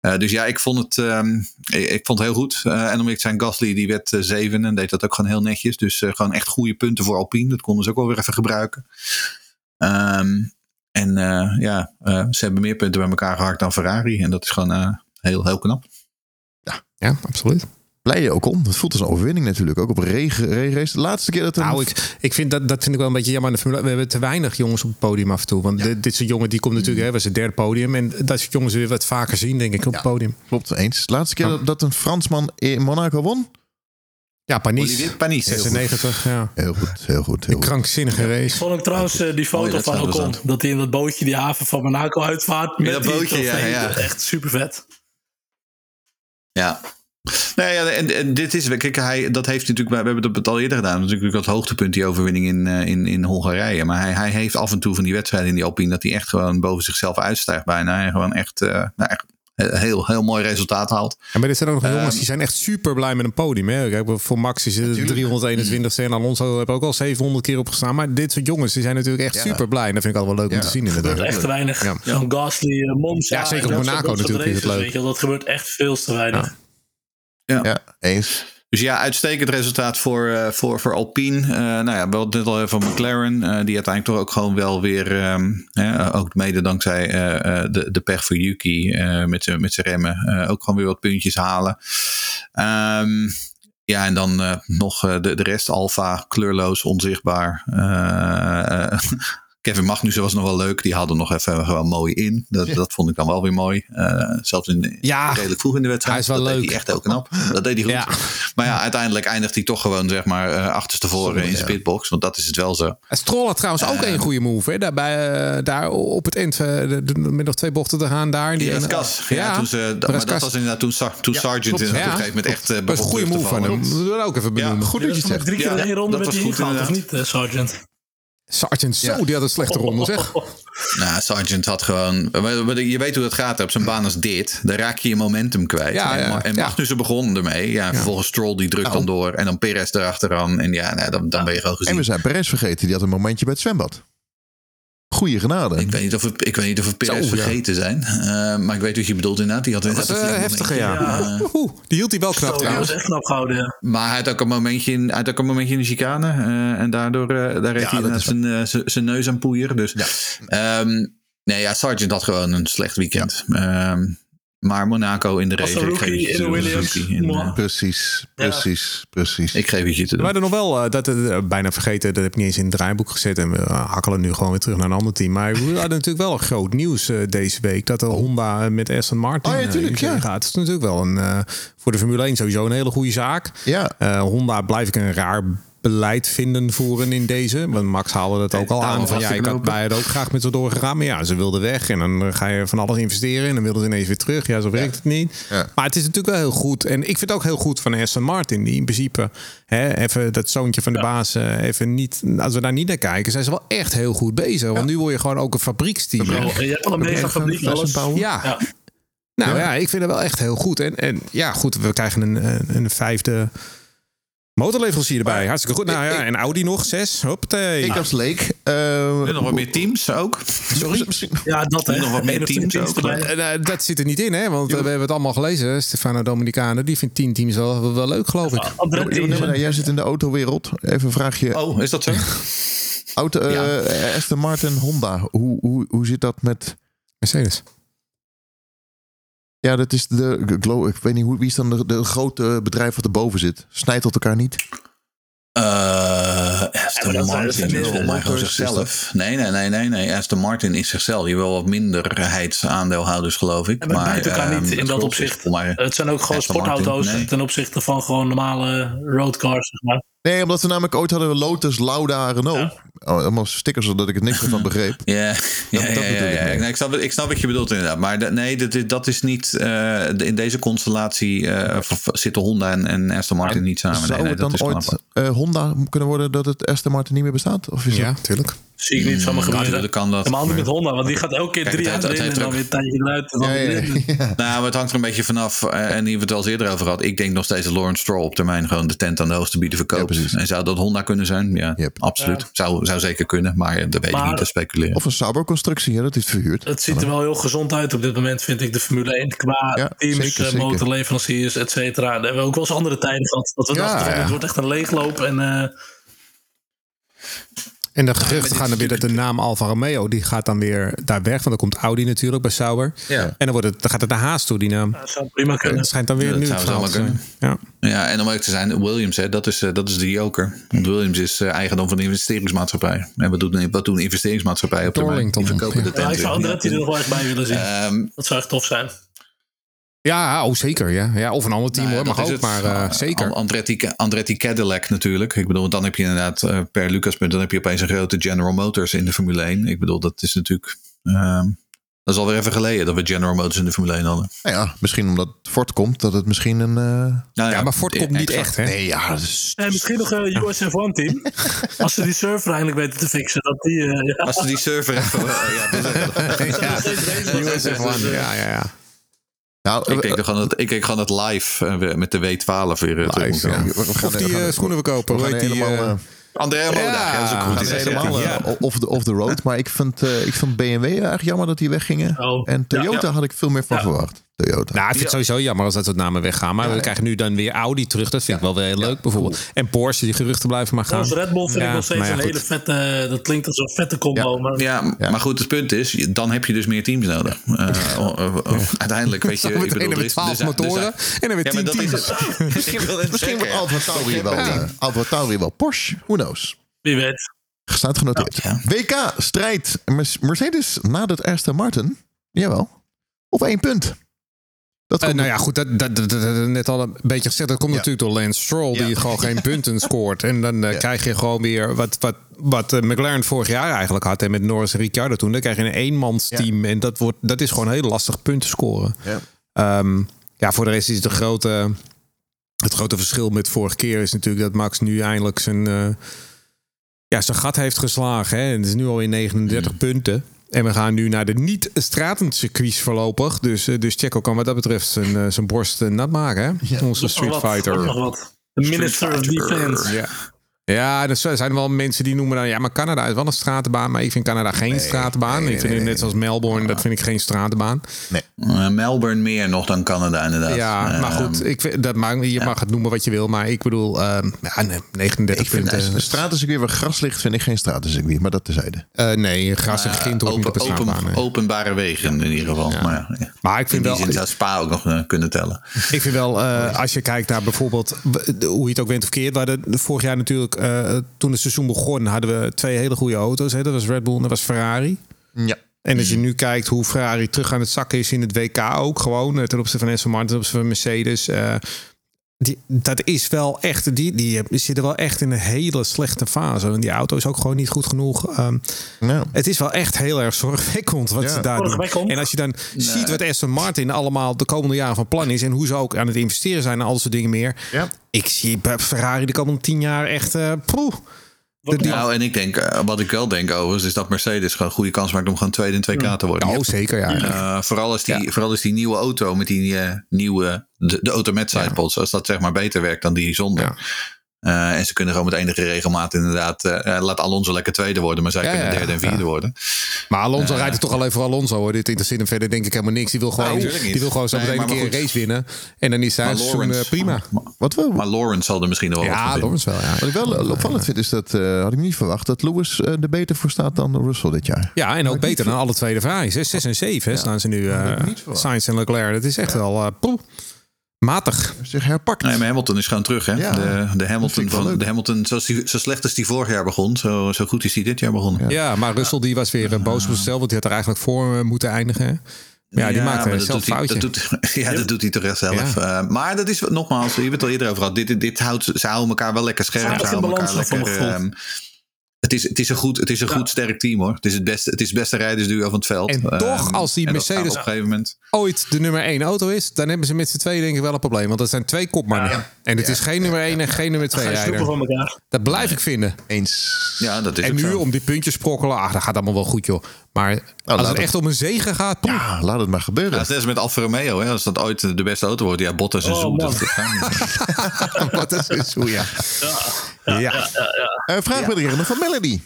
Eh, dus ja, ik vond het, ehm, ik, vond het heel goed. Eh, en om ik zijn Gasly, die werd eh, zeven en deed dat ook gewoon heel netjes. Dus gewoon echt goede punten voor Alpine. Dat konden ze ook wel weer even gebruiken. Ehm, en ja, ze hebben meer punten bij elkaar gehakt dan Ferrari. En dat is gewoon heel, heel knap. Ja, absoluut. Blije Ocon. Dat voelt als een overwinning natuurlijk. Ook op regen, regenrace. De laatste keer dat een... Nou, ik, ik vind dat, dat vind ik wel een beetje jammer. aan de Formule- We hebben te weinig jongens op het podium af en toe. Want dit, dit is een jongen die komt natuurlijk, hè, was het derde podium. En dat soort jongens weer wat vaker zien, denk ik, op het podium. Klopt, eens. De laatste keer dat, dat een Fransman in Monaco won. Ja, Panis. Panis. 96, ja. Heel goed, heel goed. Heel krankzinnige race. Vond ik trouwens eh, die foto van wedstrijd was Ocon. dat. Hij in dat bootje die haven van Monaco uitvaart. Met dat bootje, ja, ja. Echt super vet. Ja. Nee, ja, en, en dit is, kijk, hij, dat heeft natuurlijk, we hebben het al eerder gedaan, natuurlijk dat hoogtepunt, die overwinning in, eh, in, in Hongarije. Maar hij, hij heeft af en toe van die wedstrijden in die Alpine, dat hij echt gewoon boven zichzelf uitstijgt bijna. En gewoon echt, eh, nou, echt heel, heel mooi resultaat haalt. En maar dit zijn ook nog jongens Ehm, die zijn echt super blij met een podium. Hè? Kijk, voor Max is het 321ste en Alonso heeft ook al 700 keer opgestaan. Maar dit soort jongens die zijn natuurlijk echt Ja. super blij. En dat vind ik altijd wel leuk om te zien inderdaad. echt te weinig. Ja. Zo'n Gasly, uh, Monza. Ja, zeker dat Monaco natuurlijk is het leuk. weet je wel. Dat gebeurt echt veel te weinig. Ja, eens. Dus ja, uitstekend resultaat voor, eh, voor, voor Alpine. Eh nou ja, wel dit al even van McLaren. eh, die uiteindelijk toch ook gewoon wel weer. ehm, hè, ook mede dankzij de, de pech voor Yuki. met zijn met remmen. ook gewoon weer wat puntjes halen. Ehm, ja, en dan nog de, de rest. Alfa, kleurloos, onzichtbaar. Eh, eh, Kevin Magnussen was nog wel leuk. Die haalde nog even gewoon mooi in. Dat, dat vond ik dan wel weer mooi. Eh, zelfs in, Ja, redelijk vroeg in de wedstrijd. hij is wel dat leuk. deed hij echt heel knap. Dat deed hij goed. Ja. Maar ja, uiteindelijk eindigt hij toch gewoon zeg maar eh, achterstevoren in de ja. pitbox. Want dat is het wel zo. Stroll had trouwens ook een goede move. Hè? Daarbij, eh, daar op het eind, eh, met nog twee bochten te gaan. Daar, Die ene- Raskas. Ja, Ja, toen ze, maar dat was inderdaad toen, toen Sargent in op een Ja, gegeven moment echt... eh, Dat is een goede move van hem. Dat we ook even benoemen. Goed dat je het zegt. drie keer Ja, in één ronde dat met was die ingehaald, of inderdaad. niet, eh, Sergeant? Zo, Ja. die had een slechte ronde zeg. Nou, Sargent had gewoon... Je weet hoe dat gaat. Op zijn baan als dit, dan raak je je momentum kwijt. Ja, en ja, en ja. Magnussen begon ermee. Ja, vervolgens Stroll die drukt dan door. En dan Perez erachteraan. En ja, nou, dan, dan ben je gewoon gezien. En we zijn Perez vergeten, die had een momentje bij het zwembad. Goeie genade. Ik weet niet of we, ik weet niet of we Perez Zo, ja. vergeten zijn. Eh, maar ik weet wat je bedoelt inderdaad. Die had een eh, heftige, ja. Oeh, die hield hij wel knap was echt knap gehouden. Maar hij had ook een momentje in, hij had ook een momentje in de chicane. eh, en daardoor eh, daar heeft hij inderdaad zijn, zijn- zijn neus aan poeieren. Dus, ehm, nee, ja, Sargent had gewoon een slecht weekend. Ehm, maar Monaco in de een ik geef in de Williams. in, eh, Precies, precies, precies. ik geef het je te We doen. hadden nog wel, eh, dat eh, bijna vergeten, dat heb ik niet eens in het draaiboek gezet. En we hakkelen nu gewoon weer terug naar een ander team. Maar we hadden natuurlijk wel een groot nieuws deze week. Dat de Honda met Aston Martin Oh ja, tuurlijk, ja. gaat. Het is natuurlijk wel een, eh, voor de Formule 1 sowieso een hele goede zaak. Ja. Eh, Honda blijf ik een raar beleid vinden voeren in deze. Want Max haalde het ook al aan. Van, ja, ik had bij het ook graag met ze doorgegaan. Maar ja, ze wilden weg. En dan ga je van alles investeren. En dan wilden ze ineens weer terug. Ja, zo werkt het niet. Ja. Maar het is natuurlijk wel heel goed. En ik vind het ook heel goed van Aston Martin. Die in principe hè, even dat zoontje van de baas eh, even niet... Als we daar niet naar kijken, zijn ze wel echt heel goed bezig. Want nu word je gewoon ook een fabrieksteam. Je hebt al een mega fabriek. Ja. Ja. Nou ja. ik vind het wel echt heel goed. En, en ja, goed, we krijgen een, een, een vijfde motorleverancier erbij. Hartstikke goed. Nou ja, en Audi nog, zes. Hoppatee. Ik als leek. eh, En nog wat meer teams ook. Sorry? Ja, dat hè. Nog wat meer teams teams ook. erbij. En, eh, dat zit er niet in, hè? Want eh, we hebben het allemaal gelezen. Stefano Dominicano, die vindt tien teams wel, wel leuk, geloof ik. Jij zit in de autowereld. Even een vraagje. Oh, is dat zo? Auto, Aston Martin, Honda. Hoe, hoe, hoe zit dat met... Mercedes. Ja, dat is de... Ik weet niet, hoe, wie is dan de, de grote bedrijf wat erboven zit? Snijdt tot elkaar niet? Eh Aston dat Martin is volgens mij zichzelf. Nee, nee, nee, nee, nee. Aston Martin is zichzelf. Die wel wat minderheidsaandeelhouders, geloof ik. Ja, maar het bijt elkaar ehm, niet in het dat opzicht. Het zijn ook gewoon Aston Martin, sportauto's nee. ten opzichte van gewoon normale roadcars, zeg maar. Nee, omdat we namelijk ooit hadden we Lotus, Lauda, Renault. Oh, allemaal stickers zodat ik het niks meer van begreep. Ja, ja, dat ja, ja, bedoel ik ja. meer. Nee, ik, snap, ik snap wat je bedoelt inderdaad. Maar de- nee, dat, is- dat is niet... eh, de- in deze constellatie eh, v- zitten Honda en, en Aston Martin niet samen. Nee, Zou nee, het dat dan ooit eh, Honda kunnen worden dat het Aston Martin niet meer bestaat? Of is Ja, dat... Zie ik niet zomaar Mm, gebeuren. natuurlijk kan dat. Helemaal niet met Honda, want die gaat elke keer Kijk, drie erin het en dan weer een tijdje eruit. En dan Ja, weer ja, in. ja. Nou, maar het hangt er een beetje vanaf. eh, En hier hebben we het al eens eerder over gehad. Ik denk nog steeds dat Lawrence Stroll op termijn gewoon de tent aan de hoogste bieden verkoopt. en zou dat Honda kunnen zijn? Ja, Yep. absoluut. Zou, zou zeker kunnen, maar dat weet ik Maar- niet te speculeren. Of een Sauber-constructie, ja, dat is verhuurd. Het ziet er wel heel gezond uit op dit moment, vind ik, de Formule 1. Qua Ja, teams, zeker, eh, zeker. motorleveranciers, et cetera. Daar hebben we ook wel eens andere tijden gehad. Dat we Ja, dachten, van, ja. het wordt echt een leegloop. En eh, En de geruchten gaan dan weer dat de naam Alfa Romeo, die gaat dan weer daar weg. Want dan komt Audi natuurlijk bij Sauber. Ja. En dan, wordt het, dan gaat het naar Haas toe, die naam. dat zou prima kunnen. Het schijnt dan weer Ja, dat nu zou te zijn. Ja. Ja, en om ook te zijn, Williams, hè, dat, is, eh, dat is de joker. Want Williams is eh, eigendom van de investeringsmaatschappij. En wat doen, wat doen investeringsmaatschappijen op termijn? Die Darlington, verkopen ja. de tent Ja, ik zou er nog wel echt bij willen zien. Ehm, dat zou echt tof zijn. Ja, oh zeker. Ja. Ja, of een ander team Nou hoor, mag ook. het. Maar eh, Uh, zeker. Andretti, Andretti Cadillac natuurlijk. Ik bedoel, dan heb je inderdaad uh, per Lucaspunt... dan heb je opeens een grote General Motors in de Formule 1. Ik bedoel, dat is natuurlijk... Uh, dat is alweer even geleden dat we General Motors in de Formule 1 hadden. Nou ja, misschien omdat Ford komt, dat het misschien een... Uh... Nou ja, ja, maar Ford komt niet echt, hè? Nee, ja. Dus... En misschien nog een USF1 team. Als ze die server eindelijk weten te fixen. Dat die, uh, ja. Als ze die server even... ja, ja, USF1, ja, ja, ja. Nou, ik, keek gewoon het, ik keek gewoon het live uh, met de W12 weer live, terug. Ja. We of die uh, schoenen verkopen. We gaan die, helemaal... Uh, André ja, dat is ook goed. Helemaal ja. off, the, off the road. Maar ik vind, uh, ik vond BMW eigenlijk jammer dat die weggingen. Oh, en Toyota ja, ja. had ik veel meer van verwacht. Toyota. Nou, ik vind het sowieso jammer als dat soort namen weggaan. Maar we krijgen nu dan weer Audi terug. Dat vind ik wel weer heel leuk bijvoorbeeld. En Porsche, die geruchten blijven maar gaan. Red Bull vind ik nog steeds een hele vette... Dat klinkt als een vette combo. Maar... Ja, maar goed, het punt is... dan heb je dus meer teams nodig. Uh, uiteindelijk weet je... Ik bedoel, er is 12 motoren en er weer 10 teams. Misschien wordt Alfa Tauri wel, Alfa Tauri wel Porsche. Who knows? Wie weet. Staat genoteerd. Ja, ja. WK strijd Mercedes nadert Aston Martin. Jawel. Op één punt. Dat uh, nou ja, goed, dat, dat, dat, dat, net al een beetje gezegd. Dat komt ja. natuurlijk door Lance Stroll, ja. die gewoon geen punten scoort. En dan uh, krijg je gewoon weer wat, wat, wat uh, McLaren vorig jaar eigenlijk had. En met Norris en Ricciardo toen. Dan krijg je een eenmansteam. En dat, wordt, dat is gewoon heel lastig punten scoren. Ja. Um, ja, voor de rest is het een grote... Het grote verschil met vorige keer is natuurlijk dat Max nu eindelijk zijn ja, zijn gat heeft geslagen. Hè. Het is nu al in 39 mm. punten. En we gaan nu naar de niet-stratencircuits voorlopig. Dus, uh, dus Checo kan wat dat betreft zijn, uh, zijn borst uh, nat maken. Hè? Ja. Onze Street wat, Fighter. De Minister of Defense. Ja. Ja, er zijn wel mensen die noemen dan... Ja, maar Canada is wel een stratenbaan. Maar ik vind Canada geen nee, stratenbaan. Nee, ik vind nee, het net zoals Melbourne, dat vind ik geen stratenbaan. Nee. Uh, Melbourne meer nog dan Canada inderdaad. Ja, uh, maar goed. Ik vind, dat mag, je ja. mag het noemen wat je wil. Maar ik bedoel, uh, ja, 39 ik punten. Vind, een stratencircuit waar gras ligt, vind ik geen stratencircuit. Maar dat tezijde. Uh, nee, gras en grind hoort niet op een straatbaan. Open, openbare wegen in ieder geval. Ja. Maar, ja. Maar ik vind in wel... die zin zou Spa ook nog uh, kunnen tellen. Ik vind wel, uh, als je kijkt naar bijvoorbeeld... hoe je het ook bent of verkeerd. We hadden vorig jaar natuurlijk... Uh, toen het seizoen begon, hadden we twee hele goede auto's. Hè? Dat was Red Bull en dat was Ferrari. Ja. En als je nu kijkt hoe Ferrari terug aan het zakken is in het WK ook. Gewoon ten opzichte van Aston Martin, ten opzichte van Mercedes. Uh, die, dat is wel echt, die, die, die zitten wel echt in een hele slechte fase. En die auto is ook gewoon niet goed genoeg. Um, no. Het is wel echt heel erg zorgwekkend wat ja. ze daar doen. En als je dan nee. ziet wat Aston Martin allemaal de komende jaren van plan is... en hoe ze ook aan het investeren zijn en al dat soort dingen meer. Ja. Ik zie bij Ferrari de komende tien jaar echt... Uh, nou, en ik denk, uh, wat ik wel denk overigens, is dat Mercedes gewoon een goede kans maakt om gewoon tweede in 2K te worden. Oh, zeker, ja. Uh, vooral, als die, ja. vooral als die nieuwe auto met die uh, nieuwe, de, de auto met sidepods, ja. als dat zeg maar beter werkt dan die zonder. Uh, en ze kunnen gewoon met enige regelmaat inderdaad. Uh, laat Alonso lekker tweede worden, maar zij ja, kunnen derde en vierde worden. Maar Alonso uh, rijdt het toch alleen voor Alonso hoor. Dit interesseert hem verder denk ik helemaal niks. Die wil gewoon, nee, die wil gewoon zo meteen nee, een keer een race winnen. En dan is zijn seizoen prima. Maar, wat wel? Maar Lawrence zal er misschien nog wel ja, wat Lawrence wel. Ja. Wat ik wel opvallend vind is dat, uh, had ik niet verwacht, dat Lewis uh, er beter voor staat dan Russell dit jaar. Ja, en ook beter dan alle tweede Ferraris. 6 en 7 ja. staan ze nu. Uh, Sainz en Leclerc. Dat is echt wel uh, poeh. Matig. Zich herpakt. Nee, maar Hamilton is gewoon terug. Hè? Ja, de, de Hamilton, van, de Hamilton zoals die, zo slecht als die vorig jaar begon, zo, zo goed is hij dit jaar begonnen. Ja, ja maar Russell die was weer boos op zichzelf, want die had er eigenlijk voor moeten eindigen. Ja, die ja, maakt een zelf foutje. Dat doet, ja, dat doet hij toch echt zelf. Ja. Uh, maar dat is nogmaals, je hebt het al eerder over gehad. Dit, dit houdt, ze houden elkaar wel lekker scherp. Ze houden elkaar lekker. Het is, het is een goed, het is een goed sterk team hoor. Het is het beste, het is het beste rijdersduo van het veld. En um, toch, als die Mercedes op een gegeven moment... ooit de nummer 1 auto is, dan hebben ze met z'n tweeën denk ik wel een probleem. Want dat zijn twee kopmannen. Ja. En het ja. is geen nummer 1 en geen nummer 2 rijder. Van dat blijf ik vinden. Eens. Ja, dat is en nu zo. om die puntjes sprokkelen, ach, dat gaat allemaal wel goed joh. Maar nou, als het echt om een zegen gaat, poeh. ja, laat het maar gebeuren. Ja, net als met Alfa Romeo, hè. als dat ooit de beste auto wordt, ja, Bottas en Oh, dat- Bottas en Zoet, ja. Ja. Uh, vraag met de van Melody.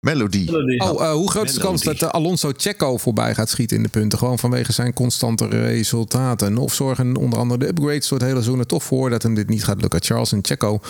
Melody. Oh, uh, hoe groot is de kans dat uh, Alonso Checo voorbij gaat schieten in de punten? Gewoon vanwege zijn constante resultaten. Of zorgen onder andere de upgrades door het hele seizoen er toch voor dat hem dit niet gaat lukken? Charles en Checo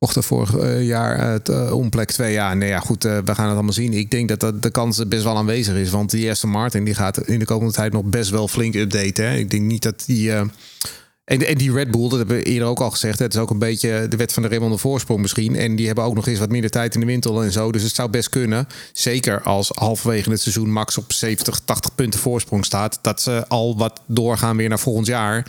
vochten vorig uh, jaar uh, om plek 2. Ja, nee, ja, goed, we gaan het allemaal zien. Ik denk dat, dat de kans best wel aanwezig is. Want die Aston Martin die gaat in de komende tijd nog best wel flink updaten. Hè? Ik denk niet dat die En, en die Red Bull, dat hebben we eerder ook al gezegd. Het is ook een beetje de wet van de remmende voorsprong misschien. En die hebben ook nog eens wat minder tijd in de winter en zo. Dus het zou best kunnen. Zeker als halverwege het seizoen Max op 70, 80 punten voorsprong staat. Dat ze al wat doorgaan weer naar volgend jaar.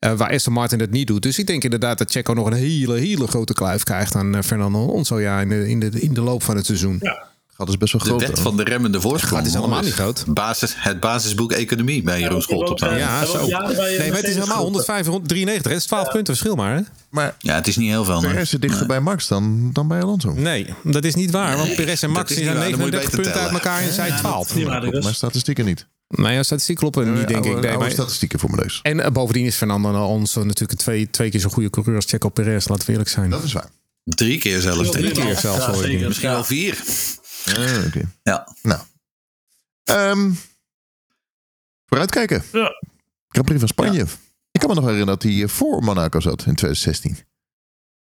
Eh, waar Aston Martin het niet doet. Dus ik denk inderdaad dat Checo nog een hele, hele grote kluif krijgt aan eh, Fernando Alonso ja, in, de, in, de, in de loop van het seizoen. Ja. Gaat dus best wel De groot. wet hoor. van de remmende voorsprong. het is allemaal niet groot. Basis, het basisboek economie bij Jeroen Scholt op Ja, ja. Zo. eh, Nee, maar het is helemaal goed. 105 en 93. Het is 12 punten verschil maar. Hè? Maar ja, het is niet heel veel. Perez is dichter bij Max dan, dan bij Alonso. Nee, dat is niet waar. Want Perez en dat Max is zijn waar. Dan moet je 39 beter punten uit elkaar en zij 12. niet waar. Klopt dus. mijn statistieken niet. Nee, jouw statistiek kloppen niet, denk oude, ik. Nee, oude maar- statistieken voor mijn neus. En eh, bovendien is Fernando Alonso natuurlijk een twee, twee keer zo'n goede coureur als Checo Perez. Laten we eerlijk zijn. Dat is waar. Drie keer zelfs. denk ik. keer zelfs, Ja, hoor ik. zeker. Misschien Ja. wel vier. Ah, Oké. Ja. Nou. Ehm, vooruitkijken. Ja. Grand Prix van Spanje. Ik kan me nog herinneren dat hij eh, voor Monaco zat in 2016.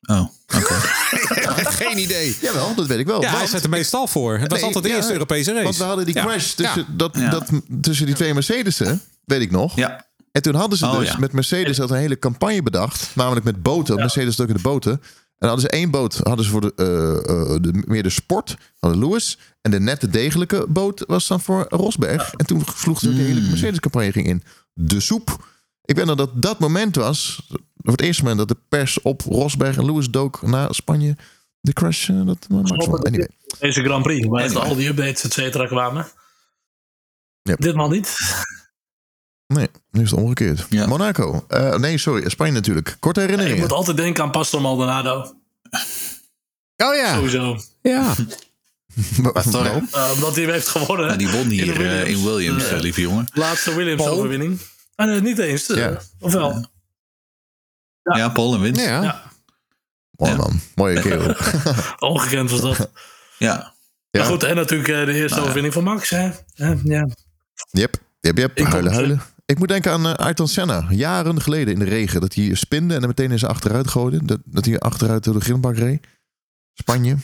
Oh, oké. Geen idee. Jawel, dat weet ik wel. Ja, hij want, zat er meestal voor. Het was Nee, altijd de ja, eerste Europese race. want we hadden die Ja. crash tussen, Ja. dat, Ja. Dat, tussen die twee Mercedes'en, weet ik nog. Ja. En toen hadden ze Oh, dus ja. met Mercedes had een hele campagne bedacht. Namelijk met boten. Mercedes had ook in de boten. En dan hadden ze één boot hadden ze voor de, eh, eh, de, meer de sport. Hadden Lewis. En de nette degelijke boot was dan voor Rosberg. En toen sloeg ze de hele Mercedes campagne ging in. De soep. Ik weet nog dat dat moment was. Voor het eerste moment dat de pers op Rosberg en Lewis dook na Spanje. De crash. eh, dat Max won. Anyway. Deze Grand Prix, waar Anyway. al die updates et cetera kwamen. Ja. Ditmaal niet. Nee, nu is het omgekeerd. Ja. Monaco. Eh, nee, sorry. Spanje natuurlijk. Korte Ik herinneringen. moet altijd denken aan Pastor Maldonado. Oh ja. Sowieso. Ja. Pastor. Waarom? Uh, omdat hij hem heeft gewonnen. Nou, die won In hier eh, in Williams, Eh, eh, lieve jongen. Laatste Williams Paul? overwinning. Ah, nee, niet eens. eh, Ja. Of wel? Ja. Ja, Paul en Winst. ja. Ja. Mooi Ja. man. Mooie kerel. Ongekend was dat. Ja. Ja. Maar goed, en natuurlijk eh, de eerste Nou, overwinning van Max. Hè? Ja, ja. Yep, yep, yep. Ik Huilen, huilen. Ik moet denken aan uh, Ayrton Senna. Jaren geleden in de regen. Dat hij spinde en er meteen in zijn achteruit gooide. Dat, dat hij achteruit door de grindbak reed. Spanje.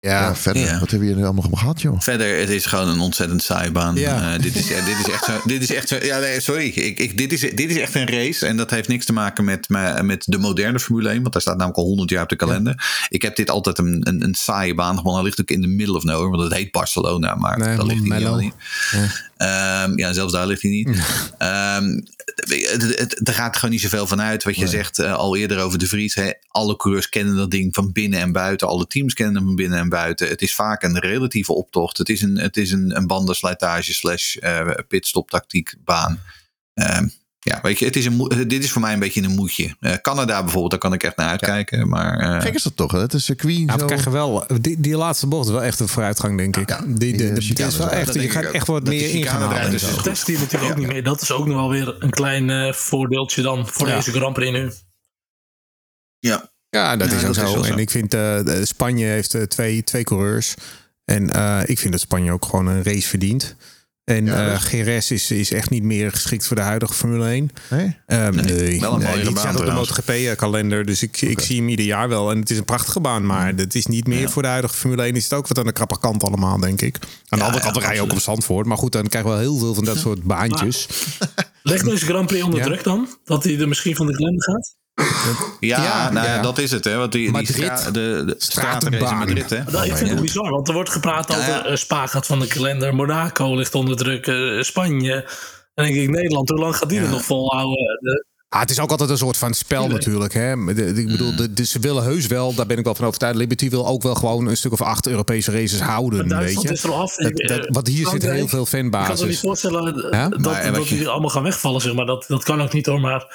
Ja, Ja. verder. Ja. Wat hebben we hier allemaal gehad, joh? Verder, het is gewoon een ontzettend saai baan. Ja. Eh, dit, is, ja, dit is echt zo. Dit is echt zo ja, nee, sorry. Ik, ik, dit, is, dit is echt een race. En dat heeft niks te maken met, me- met de moderne Formule 1. Want daar staat namelijk al 100 jaar op de kalender. Ik heb dit altijd een, een, een saaie baan gevonden. Hij ligt ook in de middle of nowhere. Want het heet Barcelona. Maar Nee, daar ligt Mello. helemaal niet. Ehm, ja, zelfs daar ligt hij niet. Ehm, het, het, het- er gaat gewoon niet zoveel van uit. Wat je zegt eh, al eerder over de Vries. Hè. Alle coureurs kennen dat ding van binnen en buiten. Alle teams kennen hem van binnen en buiten. Het is vaak een relatieve optocht. Het is een, het is een, een bandenslijtage slash eh, pitstop tactiek baan. Ehm, ja, weet je, het is een, moe- dit is voor mij een beetje een moedje. Eh, Canada bijvoorbeeld, daar kan ik echt naar uitkijken. Maar eh, Gek is dat toch? hè? Het is circuit Ja, zo. we krijgen wel, die, die laatste bocht is wel echt een vooruitgang, denk ik. die, die, de, eh, de, is wel echt, dat je gaat ook. echt wat Dat meer ingaan zo. goed. Test die natuurlijk ook niet mee. Dat is ook nog wel weer een klein eh, voordeeltje dan voor Ja. deze Grand Prix nu. ja, Ja, dat Ja, is ook dat is zo. En ik vind eh, de- Spanje heeft eh, twee, twee coureurs. En eh, ik vind dat Spanje ook gewoon een race verdient. En Ja, eh is, is echt niet meer geschikt voor de huidige Formule 1. Nee? Ehm, Nee, nee, wel een nee, die baan staat op de. MotoGP-kalender. Dus ik, ik zie hem ieder jaar wel. En het is een prachtige baan. Maar het is niet meer Ja. voor de huidige Formule 1. Is het ook wat aan de krappe kant allemaal, denk ik. Aan de Ja, andere kant ja, rij je ook op. Zandvoort. Maar goed, dan krijgen we wel heel veel van dat soort baantjes. Leg deze Grand Prix onder Ja. druk dan? Dat hij er misschien van de kalender gaat? Ja, Ja, nou, ja. dat is het. Hè, want die, die Madrid. stra- de, de stratenrace in. Madrid. Hè. Nou, ik vind het bizar, want er wordt gepraat over ja. eh, Spa gaat van de kalender. Monaco ligt onder druk. eh, Spanje. En dan denk ik, Nederland, hoe lang gaat die er nog volhouden? De- Ah, het is ook altijd een soort van spel Tuurlijk. natuurlijk. Hè? De- de- ik bedoel, de, de- ze willen heus wel, daar ben ik wel van overtuigd. Liberty wil ook wel gewoon een stuk of acht Europese races houden. Weet je? is er al af. Dat, Ik, dat, eh, want hier zit heel veel Ik kan me niet fanbasis. voorstellen Ja? dat, Maar, en wat dat je- die allemaal gaan wegvallen, zeg maar. Dat, dat kan ook niet hoor, maar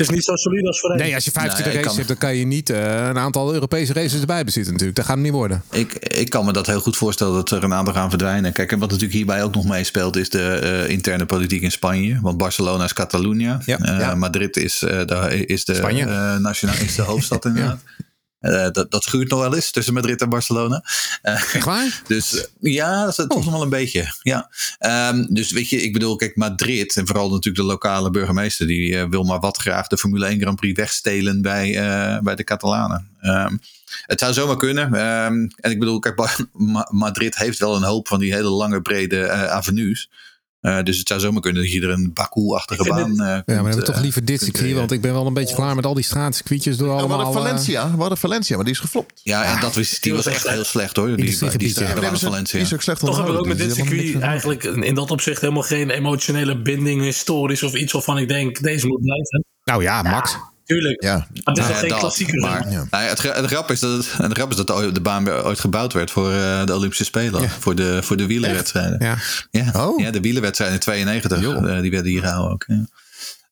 het is niet zo solide als voorheen. Nee, als je 25 Nee, ik races kan- hebt, dan kan je niet eh, een aantal Europese races erbij bezitten natuurlijk. Dat gaat hem niet worden. Ik, ik kan me dat heel goed voorstellen dat er een aantal gaan verdwijnen. Kijk, en wat natuurlijk hierbij ook nog meespeelt, is de eh, interne politiek in Spanje. Want Barcelona is Catalunya. Ja. Eh, Ja. Madrid is, eh, de, is, de, Spanje. eh, nationaal, is de hoofdstad inderdaad. Eh, dat, dat schuurt nog wel eens tussen Madrid en Barcelona. Echt waar? dus ja, dat is toch nog wel een beetje. Ja. Ehm, dus weet je, ik bedoel, kijk, Madrid en vooral natuurlijk de lokale burgemeester, die eh, wil maar wat graag de Formule 1 Grand Prix wegstelen bij, bij de Catalanen. Ehm, het zou zomaar kunnen. Ehm, en ik bedoel, kijk, Madrid heeft wel een hoop van die hele lange, brede avenues. Eh, dus het zou zomaar kunnen dat je er een Baku-achtige baan... het- eh, Ja, maar dan hebben we toch liever dit circuit, want ik ben wel een beetje klaar met al die straatcircuitjes door Ja, we allemaal... hadden eh, Valencia, we hadden Valencia, maar die is geflopt. Ja, en dat was, die was echt heel slecht hoor. Die, die, die is- Valencia. Die is ook slecht Toch hebben we ook met dit dus hebben circuit eigenlijk in dat opzicht helemaal geen emotionele binding, historisch of iets waarvan ik denk, deze moet blijven. Nou ja, Max. Tuurlijk. Ja, Maar het is Ja, geen dat, klassieker. Maar Ja. nou ja, het, het grap is dat, het, grap is dat de, de baan weer ooit gebouwd werd voor eh, de Olympische Spelen. Voor de, voor de wielerwedstrijden. Ja. Ja, Oh. ja de wielerwedstrijden in 92. Joh. eh, die werden hier gehouden ook. Ja.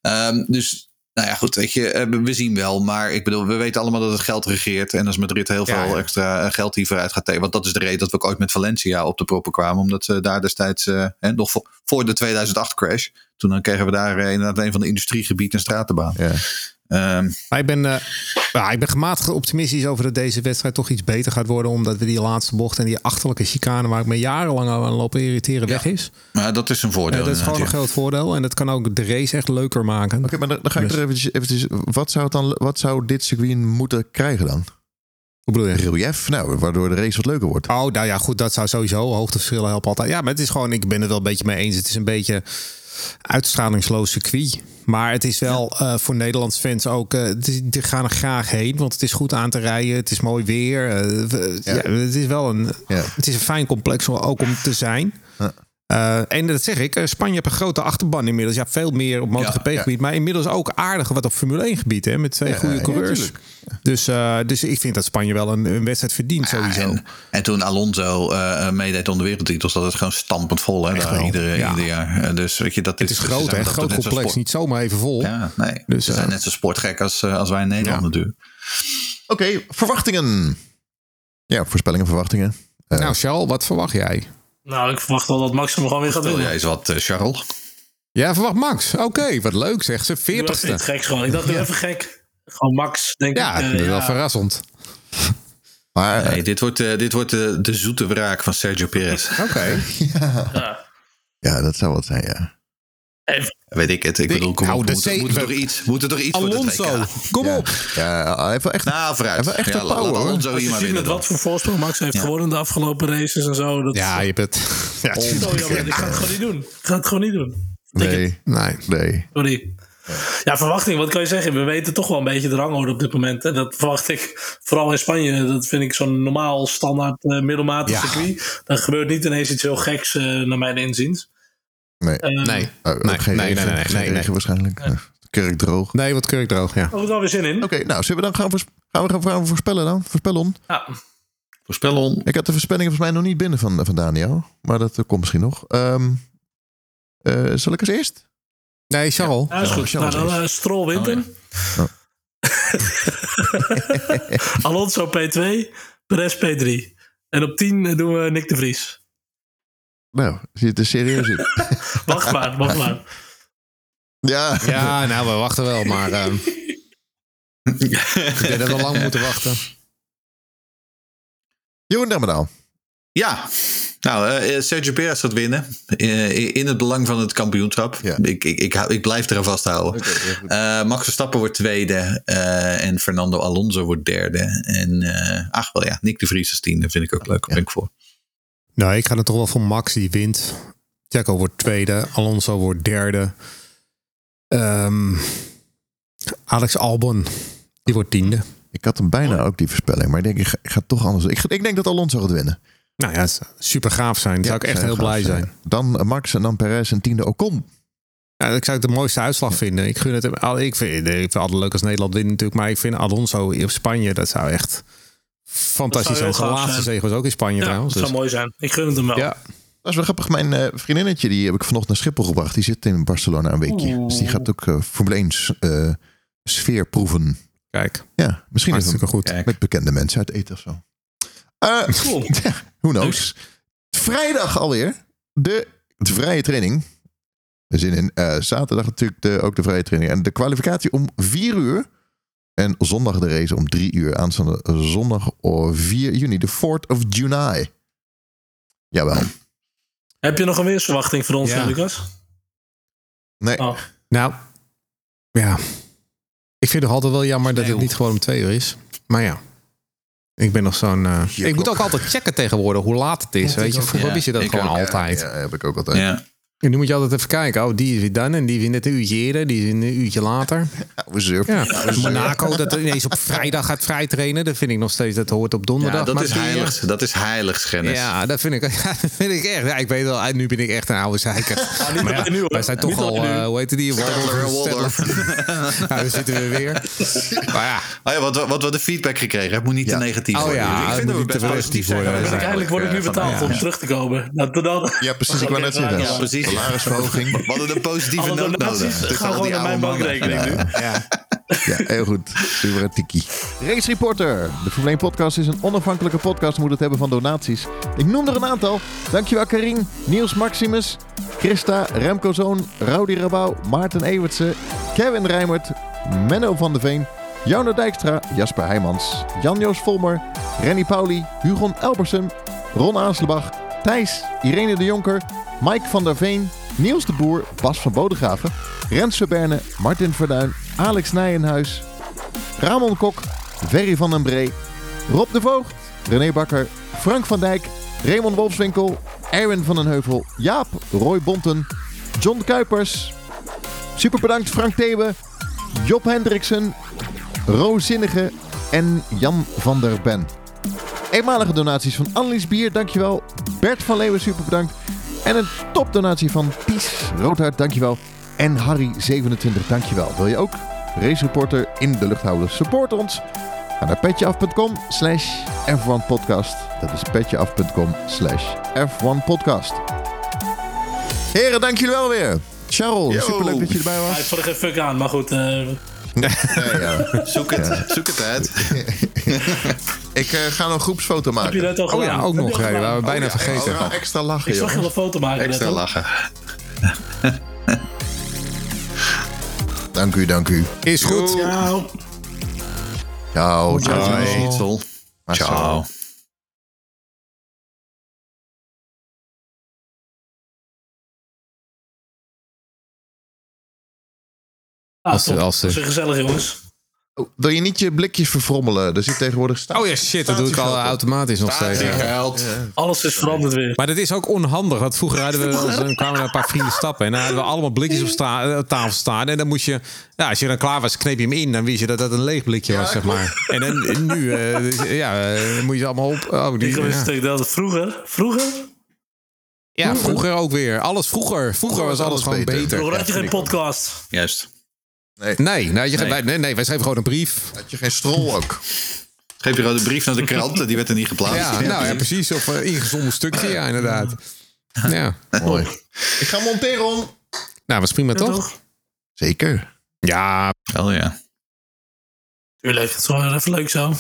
Ehm, dus, nou ja, goed. Weet je, eh, we zien wel. Maar ik bedoel, we weten allemaal dat het geld regeert. En als Madrid heel Ja, veel ja. extra geld hiervoor uit gaat tekenen. Want dat is de reden dat we ook ooit met Valencia op de proppen kwamen. Omdat ze daar destijds, eh, hè, nog voor, voor de 2008 crash. Toen dan kregen we daar eh, inderdaad een van de industriegebieden en stratenbaan. Ja. Ehm, Maar ik ben, eh, ja, ik ben gematigd optimistisch over dat deze wedstrijd toch iets beter gaat worden. Omdat we die laatste bocht en die achterlijke chicane waar ik me jarenlang aan lopen irriteren weg is. maar dat is een voordeel. Dat is gewoon een groot voordeel. En dat kan ook de race echt leuker maken. Oké, maar dan, dan ga ik er eventjes, eventjes wat, zou het dan, wat zou dit circuit moeten krijgen dan? Hoe bedoel je? Relief, nou, waardoor de race wat leuker wordt. Oh, nou ja, goed, dat zou sowieso. Hoogteverschillen helpen altijd. Ja, maar het is gewoon, ik ben het wel een beetje mee eens. Het is een beetje uitstralingsloos circuit. Maar het is wel eh, voor Nederlands fans ook. is- die gaan er graag heen, want het is goed aan te rijden. Het is mooi weer. eh, Ja. ja. het is wel een. Ja. Het is een fijn complex om- ook om te zijn. Eh, en dat zeg ik, eh, Spanje heeft een grote achterban inmiddels. Ja, veel meer op MotoGP-gebied. Maar inmiddels ook aardig wat op Formule 1-gebied. hè Met twee Ja, goede ja, coureurs. dus, eh, dus ik vind dat Spanje wel een, een wedstrijd verdient, Ja, sowieso. en, en toen Alonso eh, eh, meedeed om de wereldtitels, dat het gewoon stampend vol. Hè, daar, ja. ieder jaar. Dus weet je, dat het is ze groot, zijn hè? Groot complex. sport- Niet zomaar even vol. Ja, nee. Dus, ze zijn net zo sportgek als, als wij in Nederland Ja. natuurlijk. Oké, verwachtingen. Ja, voorspellingen, verwachtingen. Nou, Charles, wat verwacht jij? Nou, ik verwacht wel dat Max hem gewoon weer gaat Wil winnen. jij eens wat, eh, Charles? Ja, verwacht Max. Oké, wat leuk zeg. Ze Ik dacht, Iets 40ste. geks gewoon. Ik dacht, doe even gek. Gewoon Max, denk Ja, ik. eh, dat is wel ja. verrassend. maar eh, Nee, dit wordt, eh, dit wordt eh, de zoete wraak van Sergio Perez. Oké. Ja. ja, dat zou wat zijn, ja. Weet ik het. Ik bedoel, kom nou, op, de moet, moet, er toch iets, moet er toch iets voor Alonso, het WK? kom ja. op. Ja, hij heeft wel echt... Nou, vooruit. Hij heeft wel echt ja, power. Alonso Als hier je maar ziet winnen met wat voor voorsprong Max heeft Ja. gewonnen de afgelopen races en zo. Dat, Ja, je bent... Ja, Oh, ik ga het gewoon niet doen. Ik ga het gewoon niet doen. Nee, Nee. nee. Sorry. Ja, verwachting, wat kan je zeggen? We weten toch wel een beetje de rangorde op dit moment. Hè? Dat verwacht ik vooral in Spanje. Dat vind ik zo'n normaal, standaard, eh, middelmatig Ja. circuit. Dan gebeurt niet ineens iets heel geks, eh, naar mijn inziens. Nee. Eh, Nee. Oh, Nee, geen nee, regen, nee, nee, geen nee, nee. regen waarschijnlijk. Kerk droog. Nee, wat kurk droog, ja. Daar ik wel weer zin in. Oké, nou, zullen we dan gaan, we, gaan we voorspellen dan? Voorspellen. Ja. Voorspel on. Ik had de voorspellingen volgens mij nog niet binnen van, van Daniel. Maar dat eh, komt misschien nog. Ehm, eh, zal ik als eerst? Nee, Charles. Ja, is Ja, goed. Charles Nou, dan eh, Stroll wint hem. Oh. Alonso P2, Perez P3. En op 10 doen we Nick de Vries. Nou, het er serieus in? Wacht maar, wacht maar. ja. Ja, nou, we wachten wel, maar... ehm ik denk dat we lang moeten wachten. Jeroen Dermedaal. Ja, nou, eh, Sergio Perez gaat winnen. Eh, in het belang van het kampioenschap. Ja. Ik, ik, ik, ik blijf eraan vasthouden. Eh, Max Verstappen wordt tweede. eh, en Fernando Alonso wordt derde. En eh, ach wel ja, Nick de Vries als tiende vind ik ook leuk. Daar ben ik voor. Nou, ik ga er toch wel voor Max, die wint. Checo wordt tweede. Alonso wordt derde. Ehm, Alex Albon, die wordt tiende. Ik had hem bijna ook die voorspelling. Maar ik denk, ik ga, ik ga toch anders. Ik, ik denk dat Alonso gaat winnen. Nou ja, super gaaf zijn. Zou ik echt heel blij zijn. Dan eh, Max en dan Perez en tiende Ocon. Ja, ik zou het de mooiste uitslag vinden. Ik gun het hem. al- Ik vind, ik vind het altijd leuk als Nederland wint natuurlijk. Maar ik vind Alonso op Spanje, dat zou echt fantastisch zijn. Laatste zege was ook in Spanje Ja, trouwens. dat Dus, zou mooi zijn. Ik gun het hem wel. ja. Dat is wel grappig. Mijn eh, vriendinnetje, die heb ik vanochtend naar Schiphol gebracht. Die zit in Barcelona een weekje. Oeh. Dus die gaat ook eh, Formule 1 eh, sfeer proeven. Kijk, Ja, misschien even hartstikke goed. Kijk. met bekende mensen uit eten of zo. Eh Cool. who knows. Vrijdag alweer. De, de vrije training. Zin in. Eh, zaterdag natuurlijk de, ook de vrije training. En de kwalificatie om 4 uur. En zondag de race om 3 uur. Aanstaande zondag op 4 juni. De 4th of July. Jawel. Heb je nog een weersverwachting voor ons, Ja. Lucas? Nee. Oh. Nou, ja. Ik vind het altijd wel jammer dat het niet gewoon om twee uur is. Maar ja. Ik ben nog zo'n... eh, ik moet ook altijd checken tegenwoordig hoe laat het is. Ja, weet je, vroeger Ja, wist je dat ik gewoon ook. altijd. Ja, heb ik ook altijd. En nu moet je altijd even kijken. Oh, die is weer dan en die is weer net een uurtje eerder. Die is een uurtje later. Ja, we surfen. Ja, Monaco dat ineens op vrijdag gaat vrijtrainen. Dat vind ik nog steeds, dat hoort op donderdag. Ja, dat maar is heilig. Dat is heiligschennis. Ja, dat vind ik, ja, dat vind ik echt. Ja, ik weet wel, nu ben ik echt een oude zeiker. niet Maar nu, wij zijn toch Niet al, eh, hoe heet die? Waldorf. ja, daar zitten we weer. Maar ja, Oh ja, wat, wat we de feedback gekregen hebben, moet niet Ja. te negatief Oh worden. ja, ik vind dat we niet te best positief zijn. worden. geweest Uiteindelijk word ik nu betaald om terug te komen. Dat, Ja, precies. Ik wou net zeggen. Ja, precies. Salarisverhoging. We hadden een positieve noot donaties nodig. gaan gewoon naar mijn bankrekening nu. ja. Ja, heel goed. Super een tikkie. Race Reporter. De Formule 1 podcast is een onafhankelijke podcast. Moet het hebben van donaties. Ik noem er een aantal. Dankjewel Karin, Niels Maximus, Christa, Remco Zoon, Rowdy Rabouw, Maarten Ewertse, Kevin Rijmert, Menno van de Veen, Jouno Dijkstra, Jasper Heijmans, Jan-Joos Volmer, Renny Pauli, Hugon Elbersen, Ron Aanslebach, Thijs, Irene de Jonker, Mike van der Veen, Niels de Boer, Bas van Bodegraven, Rens Verberne, Martin Verduin, Alex Nijenhuis, Ramon Kok, Ferry van den Bree, Rob de Voogd, René Bakker, Frank van Dijk, Raymond Wolfswinkel, Erwin van den Heuvel, Jaap, Roy Bonten, John Kuipers. Super bedankt Frank Thebe, Job Hendriksen, Roos Zinnige en Jan van der Ben. Eenmalige donaties van Annelies Bier, dankjewel. Bert van Leeuwen, super bedankt. En een topdonatie van Ties Roodhart, dankjewel. En Harry27, dankjewel. Wil je ook Race Reporter in de lucht houden? Support ons. Ga naar petjeaf.com slash F1podcast. Dat is petjeaf.com slash F1podcast. Heren, dank jullie wel weer. Charles, Yo. superleuk dat je erbij Ja, was. ik vond er geen fuck aan, maar goed. Eh, Ja, ja. Zoek het, zoek het uit. Ik eh, ga een groepsfoto heb je maken. dat al Oh gedaan? ja, ook Heb je nog. al hè, gedaan? waar we bijna Oh, vergeten. ja, extra lachen, Ik zag je een foto maken. Extra net, lachen. Dank u, dank u. Is goed. Ciao. Ciao, ciao, Ciao, ciao. Ah, Als ze- als ze- Dat is gezellig, jongens. Oh, Wil je niet je blikjes verfrommelen? Er zit tegenwoordig staat. Oh ja, shit, dat doe ik al automatisch nog steeds. ja. Geld. Alles is veranderd weer. Maar dat is ook onhandig. Want vroeger hadden we dan kwamen er een paar vrienden stappen. En dan hadden we allemaal blikjes op, eh, op tafel staan. En dan moest je, ja, als je dan klaar was, kneep je hem in. Dan wist je dat dat een leeg blikje was, zeg maar. En dan, en nu, eh, dus, ja, eh, dan moet je ze allemaal op. Oh, die, Ik wist ja. dat vroeger, vroeger, ja, vroeger ook weer. Alles vroeger. Vroeger was alles gewoon beter. beter. vroeger had je geen podcast. Juist. Nee, nee, je, Nee. Wij, nee, nee, wij schreven gewoon een brief. Had je geen strol ook? Geef je gewoon de brief naar de krant, die werd er niet geplaatst. Ja, nou ja, precies. Of uh, ingezonden stukje, ja, inderdaad. Ja, Mooi. Ik ga monteren om. nou, was prima Ja, toch? Zeker. Ja, Oh ja. Tuurlijk, het is wel even leuk zo.